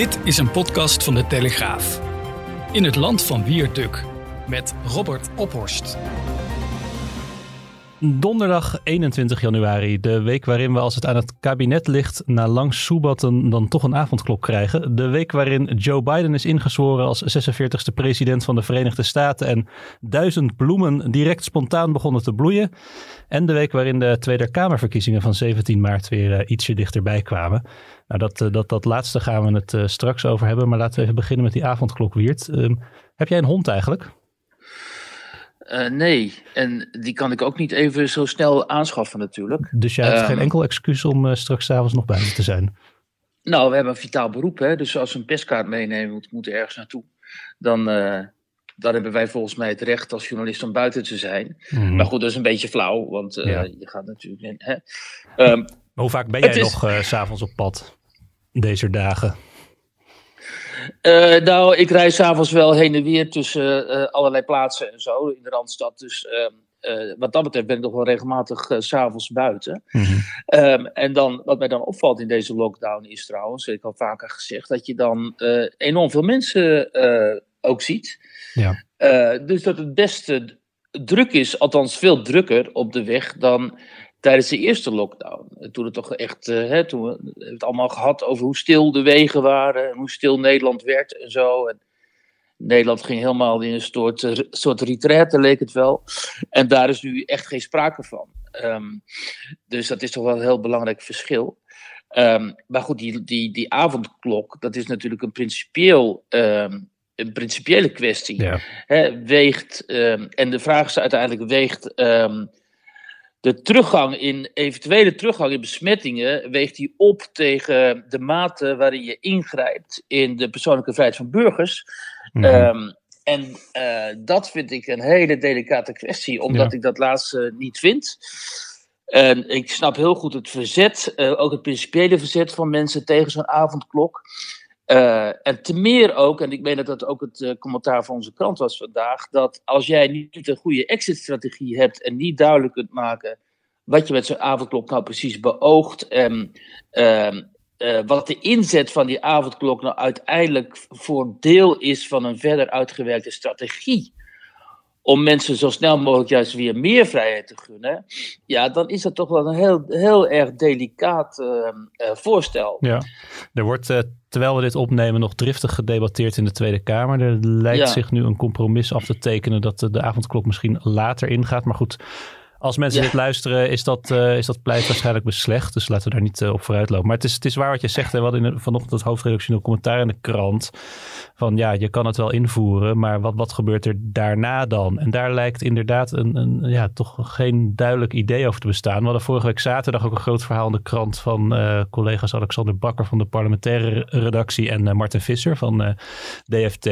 Dit is een podcast van de Telegraaf. In het land van Wierduk met Robert Ophorst. Donderdag 21 januari, de week waarin we als het aan het kabinet ligt na lang soebatten dan toch een avondklok krijgen. De week waarin Joe Biden is ingezworen als 46e president van de Verenigde Staten en duizend bloemen direct spontaan begonnen te bloeien. En de week waarin de Tweede Kamerverkiezingen van 17 maart weer uh, ietsje dichterbij kwamen. Nou, dat, uh, dat, dat laatste gaan we het uh, straks over hebben, maar laten we even beginnen met die avondklok, Wiert. Um, heb jij een hond eigenlijk? Uh, nee, en die kan ik ook niet even zo snel aanschaffen natuurlijk. Dus jij hebt um, geen enkel excuus om uh, straks s'avonds nog buiten te zijn? Nou, we hebben een vitaal beroep, hè? dus als we een pestkaart meenemen, moet, moet ergens naartoe. Dan, uh, dan hebben wij volgens mij het recht als journalist om buiten te zijn. Mm. Maar goed, dat is een beetje flauw, want ja. je gaat natuurlijk... Hè? Um, maar hoe vaak ben jij is... nog uh, s'avonds op pad deze dagen? Uh, nou, ik reis s'avonds wel heen en weer tussen uh, allerlei plaatsen en zo in de Randstad. Dus uh, wat dat betreft ben ik nog wel regelmatig s s'avonds buiten. Mm -hmm. um, en dan, wat mij dan opvalt in deze lockdown is trouwens, heb ik al vaker gezegd, dat je dan enorm veel mensen ook ziet. Ja. dus dat het beste druk is, althans veel drukker op de weg dan tijdens de eerste lockdown. Toen het toch echt, uh, hè, toen we het allemaal gehad over hoe stil de wegen waren, en hoe stil Nederland werd en zo. En Nederland ging helemaal in een soort, uh, soort retraite, leek het wel. En daar is nu echt geen sprake van. Um, dus dat is toch wel een heel belangrijk verschil. Um, maar goed, die, die, die avondklok, dat is natuurlijk een principieel. Um, een principiële kwestie. Ja. Weegt, en de vraag is uiteindelijk: weegt de teruggang in, eventuele teruggang in besmettingen weegt die op tegen de mate waarin je ingrijpt in de persoonlijke vrijheid van burgers. Mm -hmm. um, en uh, dat vind ik een hele delicate kwestie, omdat ja. ik dat laatste niet vind. En ik snap heel goed het verzet, uh, ook het principiële verzet van mensen tegen zo'n avondklok. Uh, en te meer ook, en ik meen dat dat ook het uh, commentaar van onze krant was vandaag, dat als jij niet een goede exit-strategie hebt en niet duidelijk kunt maken wat je met zo'n avondklok nou precies beoogt en uh, wat de inzet van die avondklok nou uiteindelijk voor deel is van een verder uitgewerkte strategie om mensen zo snel mogelijk juist weer meer vrijheid te gunnen, ja, dan is dat toch wel een heel, heel erg delicaat uh, uh, voorstel. Ja, er wordt, uh, terwijl we dit opnemen, nog driftig gedebatteerd in de Tweede Kamer. Er lijkt ja. zich nu een compromis af te tekenen dat de, de avondklok misschien later ingaat. Maar goed, als mensen ja. dit luisteren, is dat, uh, is dat pleit waarschijnlijk beslecht. Dus laten we daar niet uh, op vooruit lopen. Maar het is, het is waar wat je zegt. Hè. We hadden in de, vanochtend het hoofdredactioneel commentaar in de krant. Van ja, je kan het wel invoeren, maar wat, wat gebeurt er daarna dan? En daar lijkt inderdaad een, een, ja, toch geen duidelijk idee over te bestaan. We hadden vorige week zaterdag ook een groot verhaal in de krant van uh, collega's Alexander Bakker van de parlementaire redactie en Martin Visser van DFT.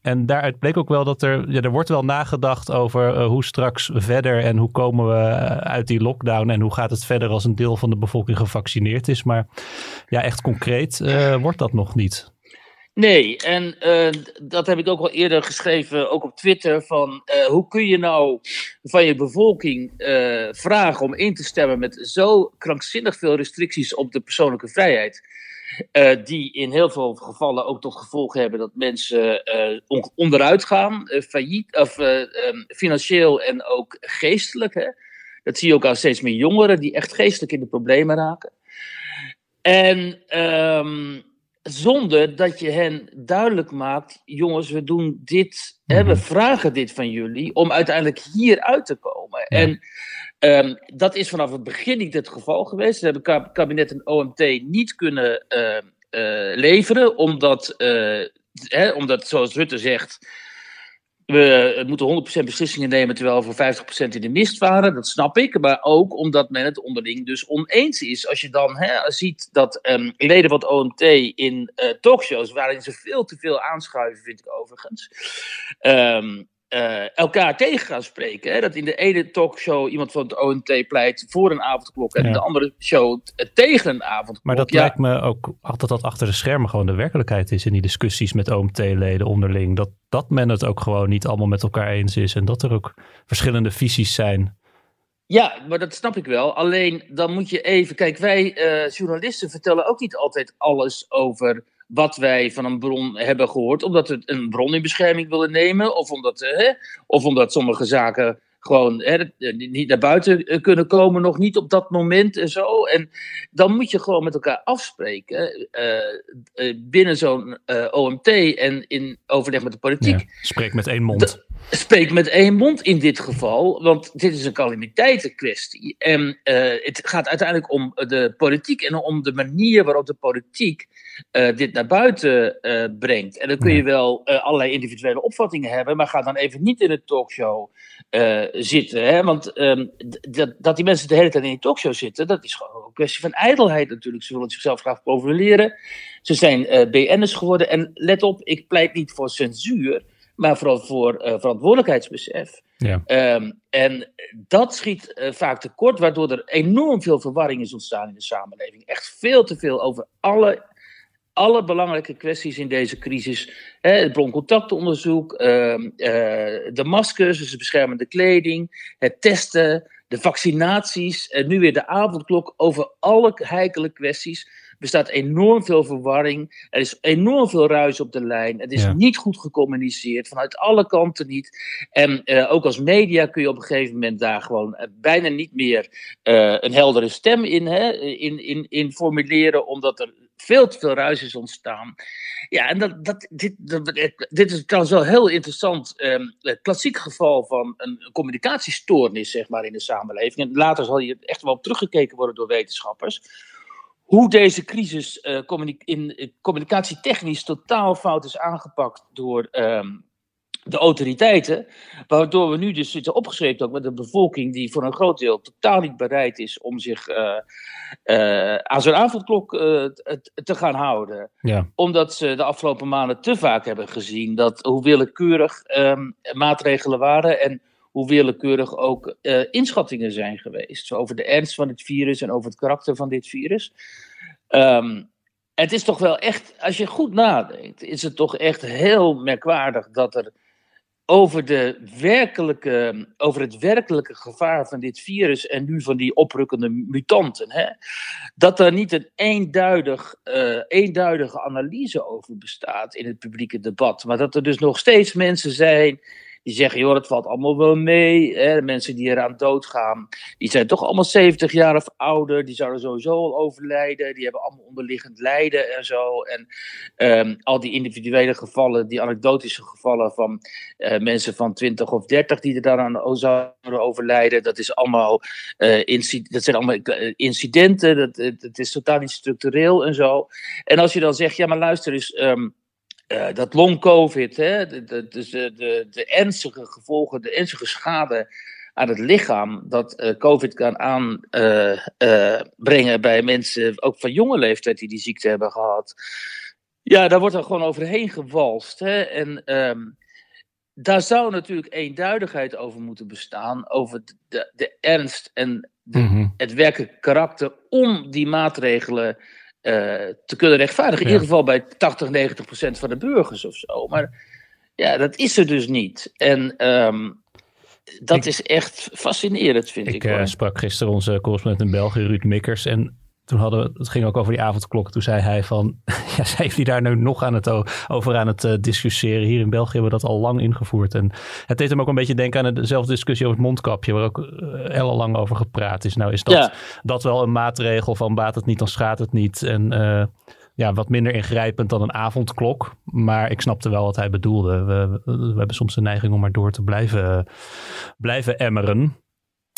En daaruit bleek ook wel dat er, ja, er wordt wel nagedacht over hoe straks verder en hoe komen we uit die lockdown en hoe gaat het verder als een deel van de bevolking gevaccineerd is. Maar ja, echt concreet uh, wordt dat nog niet. Nee, en uh, dat heb ik ook al eerder geschreven, ook op Twitter, van hoe kun je nou van je bevolking vragen om in te stemmen met zo krankzinnig veel restricties op de persoonlijke vrijheid. Uh, die in heel veel gevallen ook tot gevolg hebben dat mensen uh, on onderuit gaan, uh, failliet, of um, financieel en ook geestelijk. Hè? Dat zie je ook aan steeds meer jongeren die echt geestelijk in de problemen raken. En um, zonder dat je hen duidelijk maakt, jongens, we doen dit, hè, we vragen dit van jullie om uiteindelijk hier uit te komen. Ja. En Um, dat is vanaf het begin niet het geval geweest. Ze hebben kabinet en OMT niet kunnen uh, uh, leveren, omdat, uh, hè, omdat, zoals Rutte zegt, we moeten 100% beslissingen nemen terwijl we voor 50% in de mist waren. Dat snap ik, maar ook omdat men het onderling dus oneens is. Als je dan hè, ziet dat um, leden van het OMT in talkshows, waarin ze veel te veel aanschuiven, vind ik overigens. Uh, elkaar tegen gaan spreken. Hè? Dat in de ene talkshow iemand van het ONT pleit voor een avondklok en ja. de andere show tegen een avondklok. Maar dat ja. lijkt me ook dat dat achter de schermen gewoon de werkelijkheid is in die discussies met OMT-leden onderling. Dat, dat men het ook gewoon niet allemaal met elkaar eens is en dat er ook verschillende visies zijn. Ja, maar dat snap ik wel. Alleen dan moet je even. Kijk, wij uh, journalisten vertellen ook niet altijd alles over wat wij van een bron hebben gehoord, omdat we een bron in bescherming willen nemen, of omdat, hè, of omdat sommige zaken gewoon hè, niet naar buiten kunnen komen, nog niet op dat moment en zo. En dan moet je gewoon met elkaar afspreken binnen zo'n OMT en in overleg met de politiek. Ja, spreek met één mond spreek met één mond in dit geval, want dit is een calamiteitenkwestie. En uh, het gaat uiteindelijk om de politiek en om de manier waarop de politiek uh, dit naar buiten uh, brengt. En dan kun je wel allerlei individuele opvattingen hebben, maar ga dan even niet in een talkshow zitten. Hè? Want um, dat die mensen de hele tijd in die talkshow zitten, dat is gewoon een kwestie van ijdelheid natuurlijk. Ze willen zichzelf graag profileren. Ze zijn BN'ers geworden. En let op, ik pleit niet voor censuur maar vooral voor uh, verantwoordelijkheidsbesef. Ja. Um, en dat schiet uh, vaak tekort, waardoor er enorm veel verwarring is ontstaan in de samenleving. Echt veel te veel over alle, alle belangrijke kwesties in deze crisis. Hè, het broncontactonderzoek, uh, de maskers, dus de beschermende kleding, het testen, de vaccinaties, en nu weer de avondklok. Over alle heikele kwesties bestaat enorm veel verwarring. Er is enorm veel ruis op de lijn. Het is niet goed gecommuniceerd, vanuit alle kanten niet. En uh, ook als media kun je op een gegeven moment daar gewoon uh, bijna niet meer uh, een heldere stem in, hè, in, in, in formuleren, omdat er veel te veel ruis is ontstaan. Ja, en dat, dat, dit, dat, dit is trouwens wel heel interessant. Um, klassiek geval van een communicatiestoornis, zeg maar, in de samenleving. En later zal hier echt wel op teruggekeken worden door wetenschappers hoe deze crisis uh, in uh, communicatietechnisch totaal fout is aangepakt door um, de autoriteiten. Waardoor we nu dus zitten opgeschreven ook met een bevolking die voor een groot deel totaal niet bereid is om zich uh, aan zo'n avondklok te gaan houden. Ja. Omdat ze de afgelopen maanden te vaak hebben gezien dat hoe willekeurig um, maatregelen waren en hoe willekeurig ook inschattingen zijn geweest over de ernst van het virus en over het karakter van dit virus. Um, het is toch wel echt, als je goed nadenkt, is het toch echt heel merkwaardig dat er over, de werkelijke, over het werkelijke gevaar van dit virus en nu van die oprukkende mutanten, hè, dat er niet een eenduidig, uh, eenduidige analyse over bestaat in het publieke debat. Maar dat er dus nog steeds mensen zijn die zeggen, joh, dat valt allemaal wel mee. Hè? Mensen die eraan doodgaan, die zijn toch allemaal 70 jaar of ouder. Die zouden sowieso al overlijden. Die hebben allemaal onderliggend lijden en zo. En um, al die individuele gevallen, die anekdotische gevallen van uh, mensen van 20 of 30 die er daaraan zouden overlijden. Dat, is allemaal, uh, dat zijn allemaal eh, incidenten. Dat, dat is totaal niet structureel en zo. En als je dan zegt, ja, maar luister eens. Um, uh, dat long-covid, de, de, de, de, de ernstige gevolgen, de ernstige schade aan het lichaam dat uh, COVID kan aanbrengen uh, bij mensen, ook van jonge leeftijd, die die ziekte hebben gehad. Ja, daar wordt er gewoon overheen gewalst. Hè? En um, daar zou natuurlijk eenduidigheid over moeten bestaan, over de, de ernst en de, mm -hmm. het werkelijke karakter om die maatregelen te kunnen rechtvaardigen. In ieder geval bij 80, 90 procent van de burgers of zo. Maar ja, dat is er dus niet. En um, dat ik, is echt fascinerend, vind ik. Ik uh, sprak gisteren onze correspondent in België, Ruud Mikkers. En toen hadden we, het ging ook over die avondklok. Toen zei hij van, ja, zijn jullie daar nu nog aan het, over aan het uh, discussiëren? Hier in België hebben we dat al lang ingevoerd. En het deed hem ook een beetje denken aan dezelfde discussie over het mondkapje, waar ook uh, lang over gepraat is. Nou is dat, ja. dat wel een maatregel van baat het niet, dan schaadt het niet. En uh, ja, wat minder ingrijpend dan een avondklok. Maar ik snapte wel wat hij bedoelde. We, we hebben soms de neiging om maar door te blijven, blijven emmeren.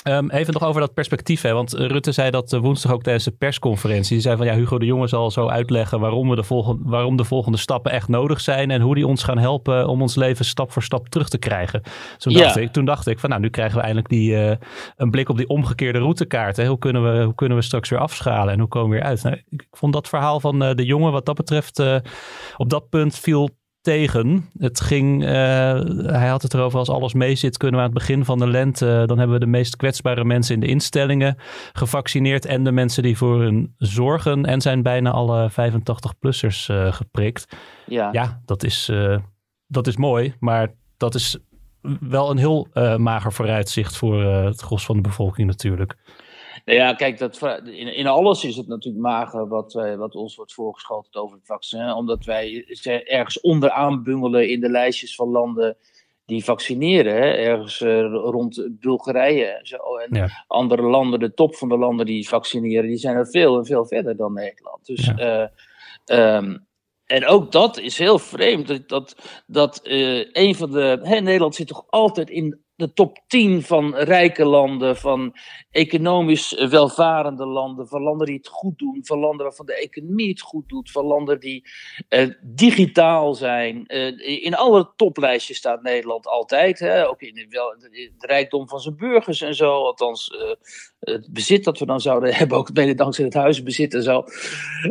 Um, even nog over dat perspectief. Hè? Want Rutte zei dat woensdag ook tijdens de persconferentie. Die zei van ja, Hugo de Jonge zal zo uitleggen waarom, we de volgende, waarom de volgende stappen echt nodig zijn. En hoe die ons gaan helpen om ons leven stap voor stap terug te krijgen. Toen, ja. dacht, ik, toen dacht ik van nou, nu krijgen we eindelijk die, uh, een blik op die omgekeerde routekaart. Hè? Hoe, kunnen we, hoe kunnen we straks weer afschalen en hoe komen we weer uit? Nou, ik vond dat verhaal van uh, de jongen wat dat betreft uh, op dat punt viel tegen. Het ging, uh, hij had het erover als alles mee zit, kunnen we aan het begin van de lente, uh, dan hebben we de meest kwetsbare mensen in de instellingen gevaccineerd en de mensen die voor hun zorgen en zijn bijna alle 85-plussers uh, geprikt. Ja, ja dat, is, dat is mooi, maar dat is wel een heel mager vooruitzicht voor het gros van de bevolking natuurlijk. Nou ja, kijk, dat, in, in alles is het natuurlijk mager wat, wij, wat ons wordt voorgeschoteld over het vaccin. Omdat wij ergens onderaan bungelen in de lijstjes van landen die vaccineren. Hè? Ergens uh, rond Bulgarije en zo. En andere landen, de top van de landen die vaccineren, die zijn er veel en veel verder dan Nederland. Dus, ja. uh, en ook dat is heel vreemd. Dat, dat, dat uh, een van de. Hè, Nederland zit toch altijd in de top 10 van rijke landen, van economisch welvarende landen, van landen die het goed doen, van landen waarvan de economie het goed doet, van landen die uh, digitaal zijn. Uh, in alle toplijstjes staat Nederland altijd, hè, ook in, wel, de rijkdom van zijn burgers en zo, althans uh, het bezit dat we dan zouden hebben, ook mede dankzij het huisbezit en zo.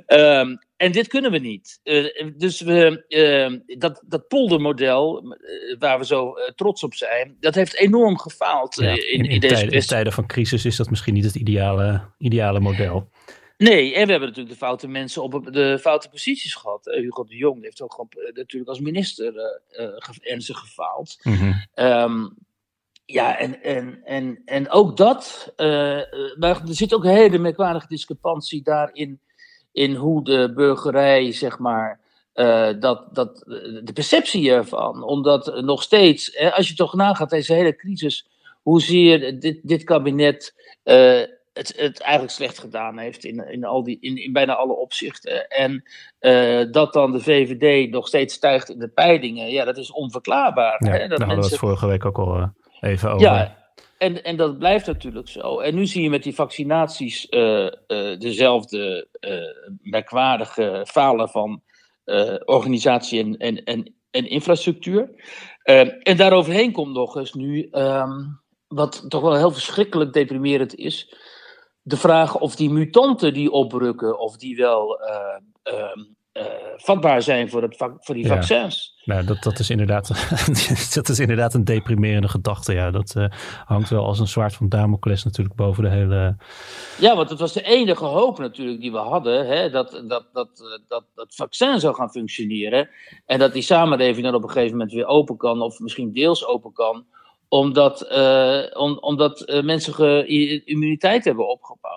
Um, en dit kunnen we niet. Uh, dus we, uh, dat, dat poldermodel, uh, waar we zo trots op zijn, dat heeft enorm gefaald ja, in, in, in, deze tijden, in tijden van crisis is dat misschien niet het ideale, ideale model. Nee, en we hebben natuurlijk de foute mensen op de foute posities gehad. Hugo de Jong heeft ook gewoon natuurlijk als minister ernstig gefaald. Mm -hmm. um, ja, en, en, en, en ook dat, maar er zit ook een hele merkwaardige discrepantie daarin in hoe de burgerij, zeg maar, uh, dat, dat, de perceptie ervan. Omdat nog steeds, hè, als je toch nagaat, deze hele crisis, hoezeer dit, dit kabinet uh, het, het eigenlijk slecht gedaan heeft in, in, al die, in, in bijna alle opzichten. En uh, dat dan de VVD nog steeds stijgt in de peilingen, ja, dat is onverklaarbaar. Ja, hè? Dat dat hadden we het vorige week ook al even over. Ja, en, en dat blijft natuurlijk zo. En nu zie je met die vaccinaties uh, uh, dezelfde uh, merkwaardige falen van organisatie en, en, en, en infrastructuur. en daaroverheen komt nog eens nu, um, wat toch wel heel verschrikkelijk deprimerend is, de vraag of die mutanten die oprukken, of die wel um, uh, vatbaar zijn voor, het, voor die vaccins. Ja, nou, dat, dat, is inderdaad, dat is inderdaad een deprimerende gedachte. Ja. Dat uh, hangt wel als een zwaard van Damocles natuurlijk boven de hele... Ja, want het was de enige hoop natuurlijk die we hadden. Hè, dat, dat, dat, dat dat vaccin zou gaan functioneren. En dat die samenleving dan op een gegeven moment weer open kan. Of misschien deels open kan omdat, uh, om, omdat mensen immuniteit hebben opgebouwd.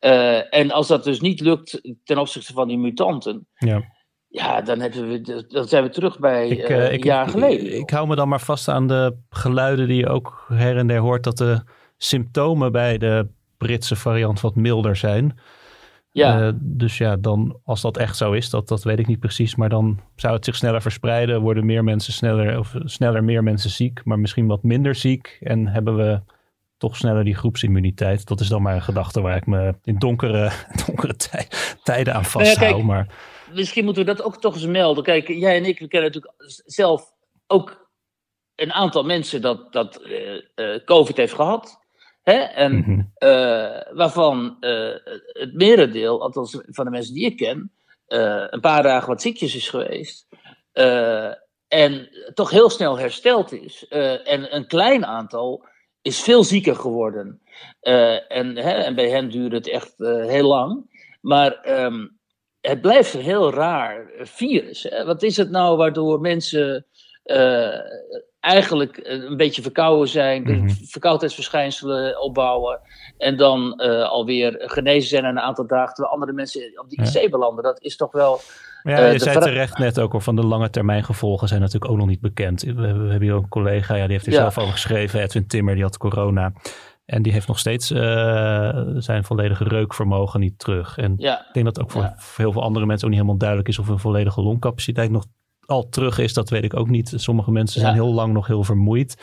Uh, en als dat dus niet lukt ten opzichte van die mutanten. Ja. Ja, dan, hebben we, dan zijn we terug bij ik, een ik, jaar geleden. Ik, ik, hou me dan maar vast aan de geluiden die je ook her en der hoort. Dat de symptomen bij de Britse variant wat milder zijn. Ja. Uh, dus ja, dan, als dat echt zo is, dat, dat weet ik niet precies. Maar dan zou het zich sneller verspreiden. Worden meer mensen sneller, of sneller meer mensen ziek, maar misschien wat minder ziek. En hebben we toch sneller die groepsimmuniteit. Dat is dan maar een gedachte waar ik me in donkere, donkere tij, tijden aan vasthoud. Nou ja, kijk, maar... Misschien moeten we dat ook toch eens melden. Kijk, jij en ik, we kennen natuurlijk zelf ook een aantal mensen dat, dat uh, uh, COVID heeft gehad. Hè? En mm -hmm. uh, waarvan het merendeel, althans van de mensen die ik ken, een paar dagen wat ziekjes is geweest. en toch heel snel hersteld is. en een klein aantal is veel zieker geworden. en, hè, en bij hen duurde het echt heel lang. Maar um, het blijft een heel raar virus. Hè? Wat is het nou waardoor mensen eigenlijk een beetje verkouden zijn, mm -hmm. verkoudheidsverschijnselen opbouwen en dan alweer genezen zijn na een aantal dagen, terwijl andere mensen op die IC belanden. Dat is toch wel... Ja, uh, je zei terecht net ook al van de lange termijn gevolgen zijn natuurlijk ook nog niet bekend. We, we hebben hier ook een collega, ja, die heeft er ja. zelf over geschreven, Edwin Timmer, die had corona. En die heeft nog steeds uh, zijn volledige reukvermogen niet terug. En ja. ik denk dat ook voor, ja. voor, heel veel andere mensen ook niet helemaal duidelijk is of hun volledige longcapaciteit nog al terug is, dat weet ik ook niet. Sommige mensen zijn heel lang nog heel vermoeid.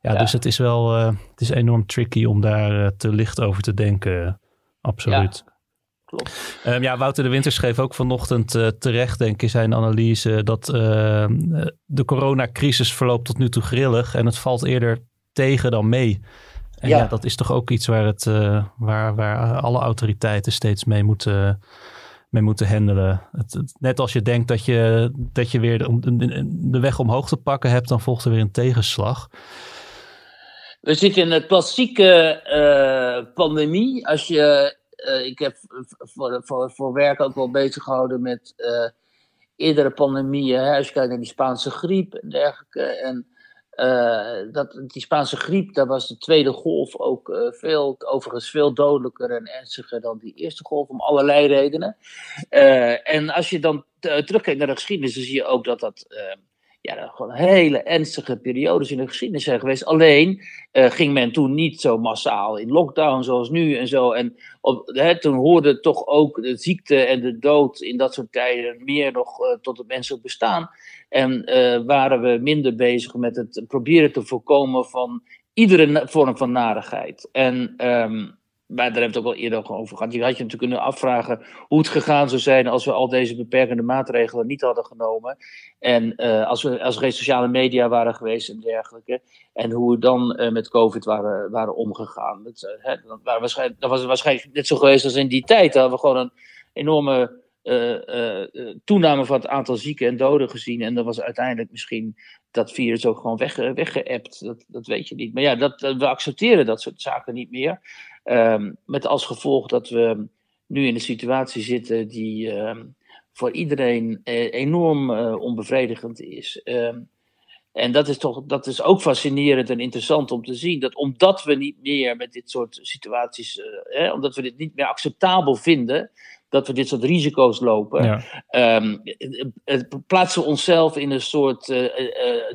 Ja, ja. dus het is wel uh, het is enorm tricky om daar uh, te licht over te denken. Absoluut. Klopt. Um, ja, Wouter de Winter schreef ook vanochtend uh, terecht, denk ik, in zijn analyse dat de coronacrisis verloopt tot nu toe grillig en het valt eerder tegen dan mee. En ja, ja dat is toch ook iets waar, het, waar, waar alle autoriteiten steeds mee moeten mee moeten handelen. Het, het, net als je denkt dat je, dat je weer de, weg omhoog te pakken hebt, dan volgt er weer een tegenslag. We zitten in een klassieke uh, pandemie. Als je, ik heb voor, voor, voor werk ook wel bezig gehouden met uh, eerdere pandemieën. Hè? Als je kijkt naar die Spaanse griep en dergelijke. En dat, die Spaanse griep, daar was de tweede golf ook veel, overigens veel dodelijker en ernstiger dan die eerste golf, om allerlei redenen. en als je dan terugkijkt naar de geschiedenis, dan zie je ook dat dat ja, gewoon hele ernstige periodes in de geschiedenis zijn geweest. Alleen uh, ging men toen niet zo massaal in lockdown zoals nu en zo. En op, hè, toen hoorde toch ook de ziekte en de dood in dat soort tijden meer nog uh, tot het menselijk bestaan. En uh, waren we minder bezig met het proberen te voorkomen van iedere vorm van narigheid. En um, maar daar hebben we het ook al eerder over gehad. Je had je natuurlijk kunnen afvragen hoe het gegaan zou zijn als we al deze beperkende maatregelen niet hadden genomen. En uh, als, we, als er geen sociale media waren geweest en dergelijke. En hoe we dan uh, met COVID waren, waren omgegaan. Dat, uh, hè, dat, waarschijnlijk, dat was waarschijnlijk net zo geweest als in die tijd. Dan hadden we gewoon een enorme toename van het aantal zieken en doden gezien. En dat was uiteindelijk misschien dat virus ook gewoon weg, weggeëpt. Dat, dat weet je niet. Maar ja, dat, we accepteren dat soort zaken niet meer. Um, met als gevolg dat we nu in een situatie zitten die um, voor iedereen uh, enorm uh, onbevredigend is. Um, en dat is, toch, dat is ook fascinerend en interessant om te zien. Dat omdat we niet meer met dit soort situaties, uh, hè, omdat we dit niet meer acceptabel vinden, dat we dit soort risico's lopen, ja. plaatsen we onszelf in een soort uh,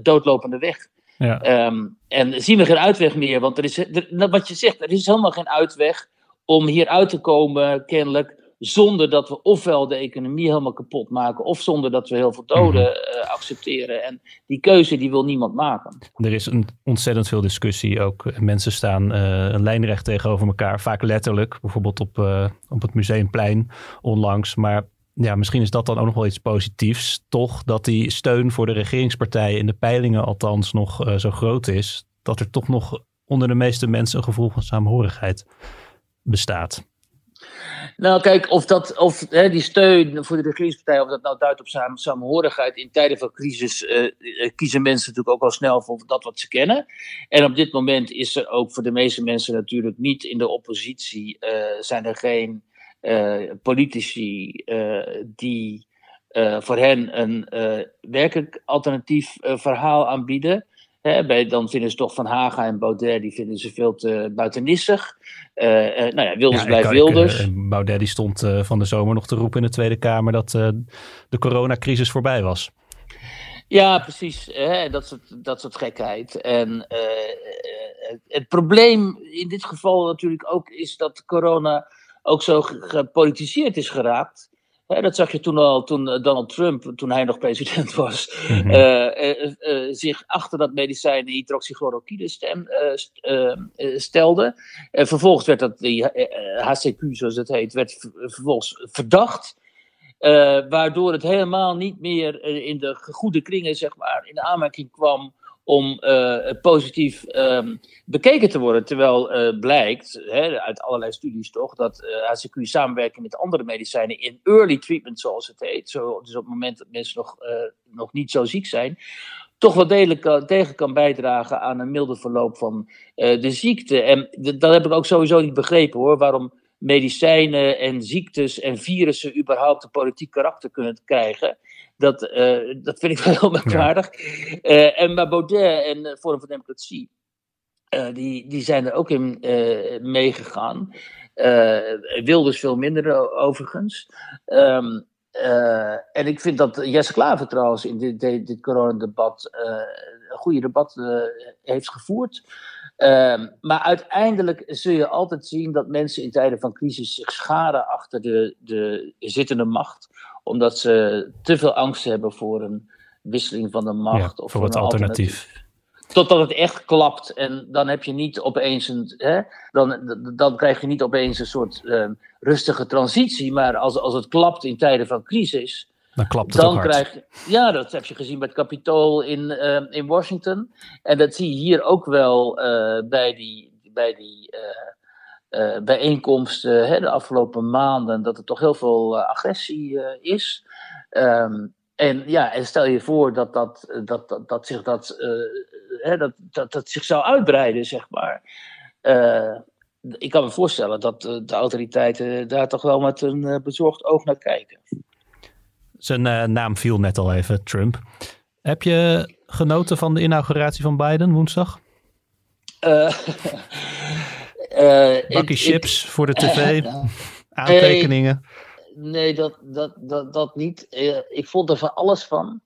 doodlopende weg. Ja. Um, en zien we geen uitweg meer, want er is, er, wat je zegt, er is helemaal geen uitweg om hier uit te komen, kennelijk, zonder dat we ofwel de economie helemaal kapot maken, of zonder dat we heel veel doden uh, accepteren. En die keuze die wil niemand maken. Er is een ontzettend veel discussie ook. Mensen staan uh, een lijnrecht tegenover elkaar, vaak letterlijk, bijvoorbeeld op, uh, op het Museumplein onlangs. Maar ja, misschien is dat dan ook nog wel iets positiefs. Toch dat die steun voor de regeringspartijen in de peilingen althans nog uh, zo groot is. Dat er toch nog onder de meeste mensen een gevoel van saamhorigheid bestaat. Nou, kijk, of, dat, of hè, die steun voor de regeringspartijen, of dat nou duidt op saam, saamhorigheid. In tijden van crisis uh, kiezen mensen natuurlijk ook al snel voor dat wat ze kennen. En op dit moment is er ook voor de meeste mensen natuurlijk niet in de oppositie, zijn er geen politici uh, die uh, voor hen een werkelijk alternatief verhaal aanbieden. Hè, bij, dan vinden ze toch Van Haga en Baudet, die vinden ze veel te buitennissig. nou ja, Wilders ja, blijft Wilders. Ik, Baudet die stond van de zomer nog te roepen in de Tweede Kamer dat de coronacrisis voorbij was. Ja, precies. Hè, dat, soort, dat soort gekheid. En het probleem in dit geval natuurlijk ook is dat corona ook zo gepolitiseerd is geraakt. dat zag je toen al, toen eh, Donald Trump, toen hij nog president was, mm -hmm. uh, uh, zich achter dat medicijn hydroxychloroquine stem, stelde. vervolgens werd dat, die HCQ zoals het heet, werd vervolgens verdacht. waardoor het helemaal niet meer in de goede kringen, zeg maar, in de aanmerking kwam om uh, positief um, bekeken te worden. Terwijl uh, blijkt, hè, uit allerlei studies toch, dat uh, eh, HCQ samenwerking met andere medicijnen in early treatment, zoals het heet, zo, dus op het moment dat mensen nog, nog niet zo ziek zijn, toch wel degelijk tegen kan bijdragen aan een milder verloop van de ziekte. En dat heb ik ook sowieso niet begrepen hoor, waarom medicijnen en ziektes en virussen überhaupt een politiek karakter kunnen krijgen. Dat, uh, dat vind ik wel heel merkwaardig. Ja. Uh, en maar Baudet en Forum voor Democratie, die, die zijn er ook in meegegaan. Wilders veel minder overigens. Um, en ik vind dat Jesse Klaver trouwens in dit, dit, dit coronadebat een goede debat heeft gevoerd. Um, maar uiteindelijk zul je altijd zien dat mensen in tijden van crisis zich scharen achter de, de zittende macht omdat ze te veel angst hebben voor een wisseling van de macht. Ja, of voor het alternatief. alternatief. Totdat het echt klapt. En dan heb je niet opeens een. Hè, dan, dan krijg je niet opeens een soort uh, rustige transitie. Maar als, als het klapt in tijden van crisis. Dan klapt het dan krijg je, Ja, dat heb je gezien bij het Capitool in, uh, in Washington. En dat zie je hier ook wel uh, bij die. Bij die uh, bijeenkomsten hè, de afgelopen maanden, dat er toch heel veel uh, agressie uh, is. Um, en ja, en stel je voor dat, dat, dat, dat, dat zich dat, hè, dat, dat, dat zich zou uitbreiden, zeg maar. ik kan me voorstellen dat de autoriteiten daar toch wel met een bezorgd oog naar kijken. Zijn naam viel net al even, Trump. Heb je genoten van de inauguratie van Biden woensdag? Uh, Bakkie chips voor de tv, aantekeningen. Nee, dat, dat, dat, dat niet. ik vond er van alles van.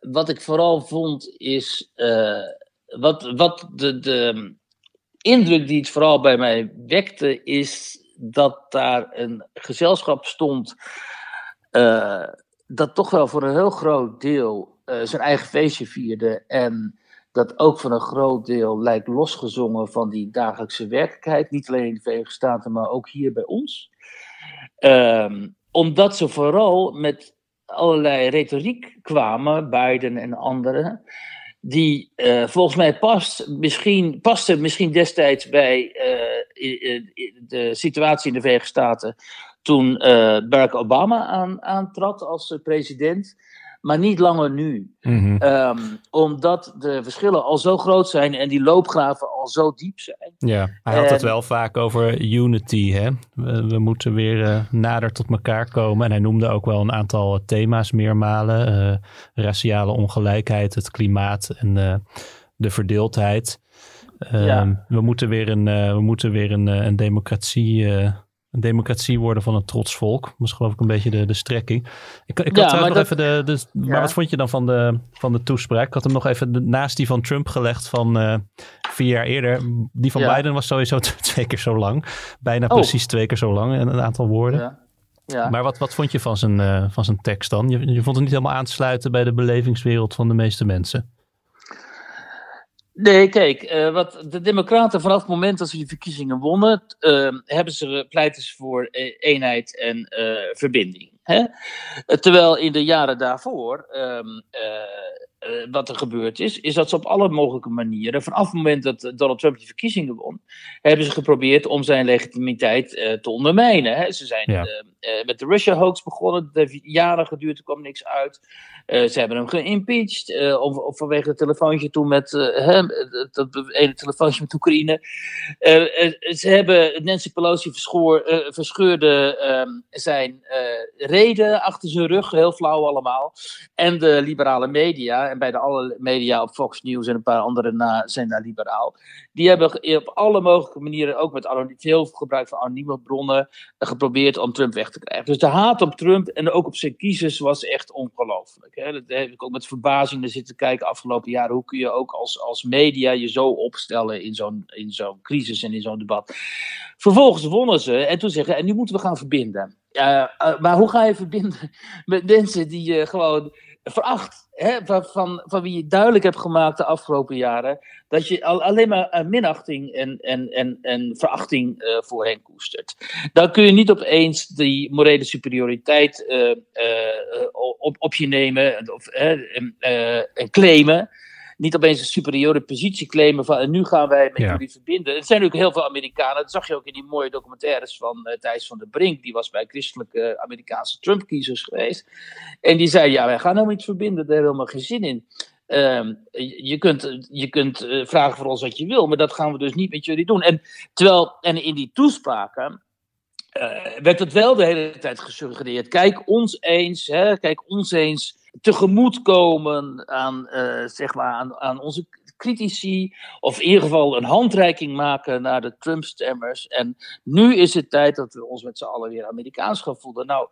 wat ik vooral vond is. wat wat de, de indruk die het vooral bij mij wekte, is dat daar een gezelschap stond. dat toch wel voor een heel groot deel zijn eigen feestje vierde. En dat ook van een groot deel lijkt losgezongen van die dagelijkse werkelijkheid. Niet alleen in de Verenigde Staten, maar ook hier bij ons. Ehm, omdat ze vooral met allerlei retoriek kwamen, Biden en anderen, die uh, volgens mij past, misschien, paste misschien destijds bij uh, de situatie in de Verenigde Staten toen uh, Barack Obama aan, aantrad als president maar niet langer nu. Mhm. Ehm, omdat de verschillen al zo groot zijn en die loopgraven al zo diep zijn. Ja, hij had het wel vaak over unity. Hè? We, moeten weer uh, nader tot elkaar komen. En hij noemde ook wel een aantal thema's meermalen. Uh, raciale ongelijkheid, het klimaat en uh, de verdeeldheid. Um, we moeten weer een, we moeten weer een, een democratie een democratie worden van een trots volk. Dat is geloof ik een beetje de, de strekking. Ik, ik had nog even de... de Maar wat vond je dan van de, van de toespraak? Ik had hem nog even naast die van Trump gelegd van uh, vier jaar eerder. Die van Biden was sowieso twee keer zo lang. Bijna oh. precies twee keer zo lang. En een aantal woorden. Ja. Maar wat, wat vond je van zijn, uh, van zijn tekst dan? Je, je vond het niet helemaal aansluiten bij de belevingswereld van de meeste mensen. Nee, kijk, uh, wat de Democraten vanaf het moment dat ze die verkiezingen wonnen, uh, hebben ze, pleiten ze voor e-, eenheid en uh, verbinding. Hè? Terwijl in de jaren daarvoor um, uh, wat er gebeurd is, is dat ze op alle mogelijke manieren, vanaf het moment dat Donald Trump die verkiezingen won, hebben ze geprobeerd om zijn legitimiteit te ondermijnen. Hè. Ze zijn ja. Uh, met de Russia hoax begonnen, dat heeft jaren geduurd, er kwam niks uit. ze hebben hem geïmpeached, of, of, vanwege het telefoontje toen met, dat ene telefoontje met Oekraïne. ze hebben Nancy Pelosi verschoor, verscheurde ehm, zijn reden achter zijn rug, heel flauw allemaal. En de liberale media, en bij de alle media op Fox News en een paar andere na, zijn daar liberaal. Die hebben op alle mogelijke manieren, ook met veel gebruik van anonieme bronnen, geprobeerd om Trump weg te krijgen. Dus de haat op Trump en ook op zijn kiezers was echt ongelooflijk. Dat heb ik ook met verbazing naar zitten kijken afgelopen jaren. Hoe kun je ook als, als media je zo opstellen in zo'n, zo'n crisis en in zo'n debat. Vervolgens wonnen ze en toen zeggen, en nu moeten we gaan verbinden. Uh, maar hoe ga je verbinden met mensen die gewoon veracht? Hè, van, van, wie je duidelijk hebt gemaakt de afgelopen jaren. dat je al, alleen maar minachting en, en, en, en verachting uh, voor hen koestert. Dan kun je niet opeens die morele superioriteit uh, op, op je nemen of, en claimen niet opeens een superieure positie claimen van en nu gaan wij met jullie verbinden. Er zijn ook heel veel Amerikanen, dat zag je ook in die mooie documentaires van uh, Thijs van der Brink, die was bij christelijke Amerikaanse Trump-kiezers geweest. En die zei, ja wij gaan nou niet verbinden, daar hebben we helemaal geen zin in. Uh, je kunt, je kunt uh, vragen voor ons wat je wil, maar dat gaan we dus niet met jullie doen. En, terwijl, en in die toespraken uh, werd het wel de hele tijd gesuggereerd. Kijk ons eens, hè, kijk ons eens tegemoetkomen aan, uh, zeg maar aan, aan onze critici, of in ieder geval een handreiking maken naar de Trump-stemmers. En nu is het tijd dat we ons met z'n allen weer Amerikaans gaan voelen. Nou,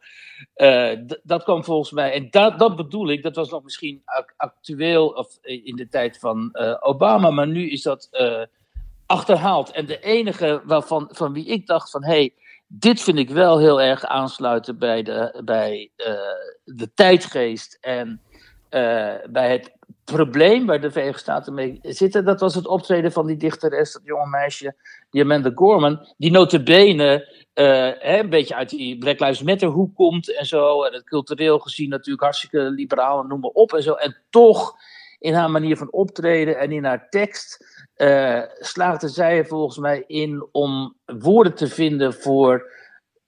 uh, dat kwam volgens mij, en dat, dat bedoel ik, dat was nog misschien actueel of in de tijd van Obama, maar nu is dat achterhaald. En de enige waarvan, van wie ik dacht van, hé, hey, dit vind ik wel heel erg aansluiten bij de, bij, uh, de tijdgeest en uh, bij het probleem waar de Verenigde Staten mee zitten. Dat was het optreden van die dichteres, dat jonge meisje, die Amanda Gorman, die notabene uh, hè, een beetje uit die Black Lives Matter hoek komt en zo. En het cultureel gezien natuurlijk hartstikke liberaal en noem maar op en zo. En toch in haar manier van optreden en in haar tekst uh, slaagde zij er volgens mij in om woorden te vinden voor,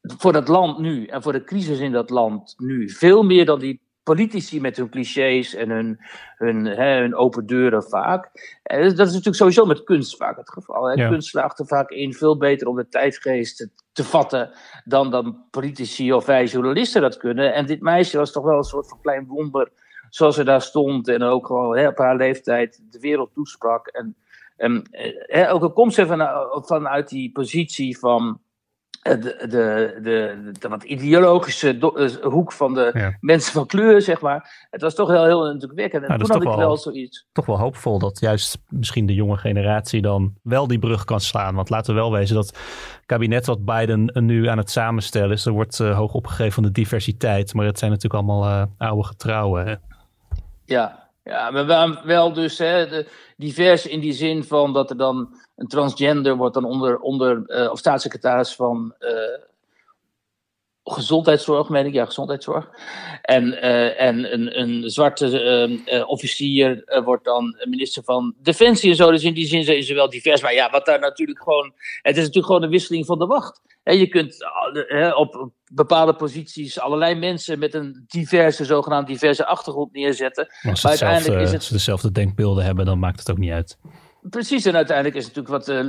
voor dat land nu en voor de crisis in dat land nu. Veel meer dan die politici met hun clichés en hun, hun, hè, hun open deuren vaak. En dat is natuurlijk sowieso met kunst vaak het geval. Hè. Kunst slaagt er vaak in veel beter om de tijdgeest te, vatten dan, dan politici of wij journalisten dat kunnen. En dit meisje was toch wel een soort van klein wonder zoals ze daar stond en ook gewoon hè, op haar leeftijd de wereld toesprak. En, en hè, ook al komt ze van, vanuit die positie van de, de, de, de, wat ideologische hoek van de mensen van kleur, zeg maar. Het was toch heel, heel indrukwekkend. En nou, toen had ik wel, wel zoiets. Toch wel hoopvol dat juist misschien de jonge generatie dan wel die brug kan slaan. Want laten we wel wezen dat kabinet wat Biden nu aan het samenstellen is, er wordt uh, hoog opgegeven van de diversiteit. Maar het zijn natuurlijk allemaal uh, oude getrouwen. Ja, ja, maar wel dus hè, divers in die zin van dat er dan een transgender wordt dan onder, onder uh, of staatssecretaris van uh, gezondheidszorg, meen ik, ja, gezondheidszorg. En, uh, en een, een zwarte officier wordt dan minister van Defensie en zo. Dus in die zin zijn ze wel divers. Maar ja, wat daar natuurlijk gewoon. Het is natuurlijk gewoon een wisseling van de wacht. He, je kunt op bepaalde posities allerlei mensen met een diverse, zogenaamd diverse achtergrond neerzetten. Maar als ze, maar uiteindelijk is het... dezelfde denkbeelden hebben, dan maakt het ook niet uit. Precies, en uiteindelijk is natuurlijk wat uh,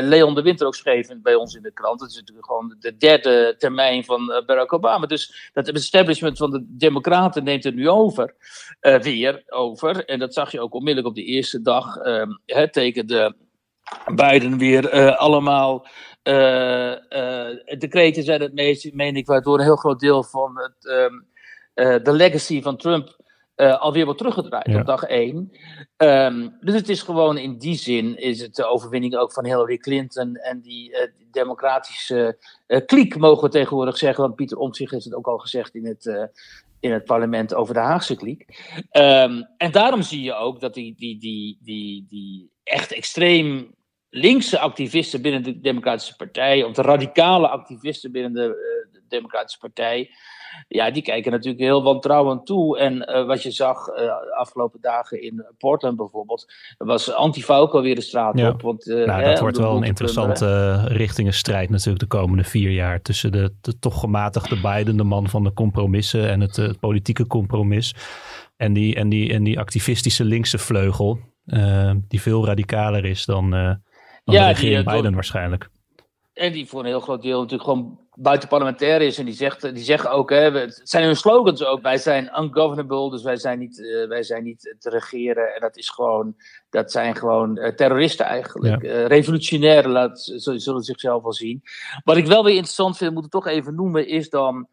Leon de Winter ook schreef bij ons in de krant. Het is natuurlijk gewoon de derde termijn van Barack Obama. Dus dat establishment van de Democraten neemt het nu over. weer over. En dat zag je ook onmiddellijk op de eerste dag. Ehm, hè, tekende Biden weer allemaal uh, uh, decreten zijn het meest, meen ik, waardoor een heel groot deel van het, um, de legacy van Trump alweer wordt teruggedraaid op dag 1. Um, ehm, dus het is gewoon in die zin is het de overwinning ook van Hillary Clinton en die, die democratische kliek, mogen we tegenwoordig zeggen. Want Pieter Omtzigt heeft het ook al gezegd in het, in het parlement over de Haagse kliek. Um, en daarom zie je ook dat die, die, die, die, die echt extreem linkse activisten binnen de Democratische Partij, of de radicale activisten binnen de, uh, de Democratische Partij, ja, die kijken natuurlijk heel wantrouwend toe. En uh, wat je zag uh, afgelopen dagen in Portland bijvoorbeeld, was Antifa ook alweer de straat op. Want, nou, dat wordt wel een interessante richtingenstrijd natuurlijk de komende vier jaar tussen de, de toch gematigde Biden, de man van de compromissen en het, het politieke compromis. En die, en, die, en die activistische linkse vleugel, die veel radicaler is dan ja, de regering die, Biden waarschijnlijk. En die voor een heel groot deel natuurlijk gewoon buitenparlementair is. En die, zegt, die zeggen ook, hè, het zijn hun slogans ook, wij zijn ungovernable, dus wij zijn niet, uh, wij zijn niet te regeren. En dat is gewoon, dat zijn gewoon uh, terroristen eigenlijk. Ja. Uh, revolutionairen, laat, zullen ze zichzelf wel zien. Wat ik wel weer interessant vind, moet ik toch even noemen, is dan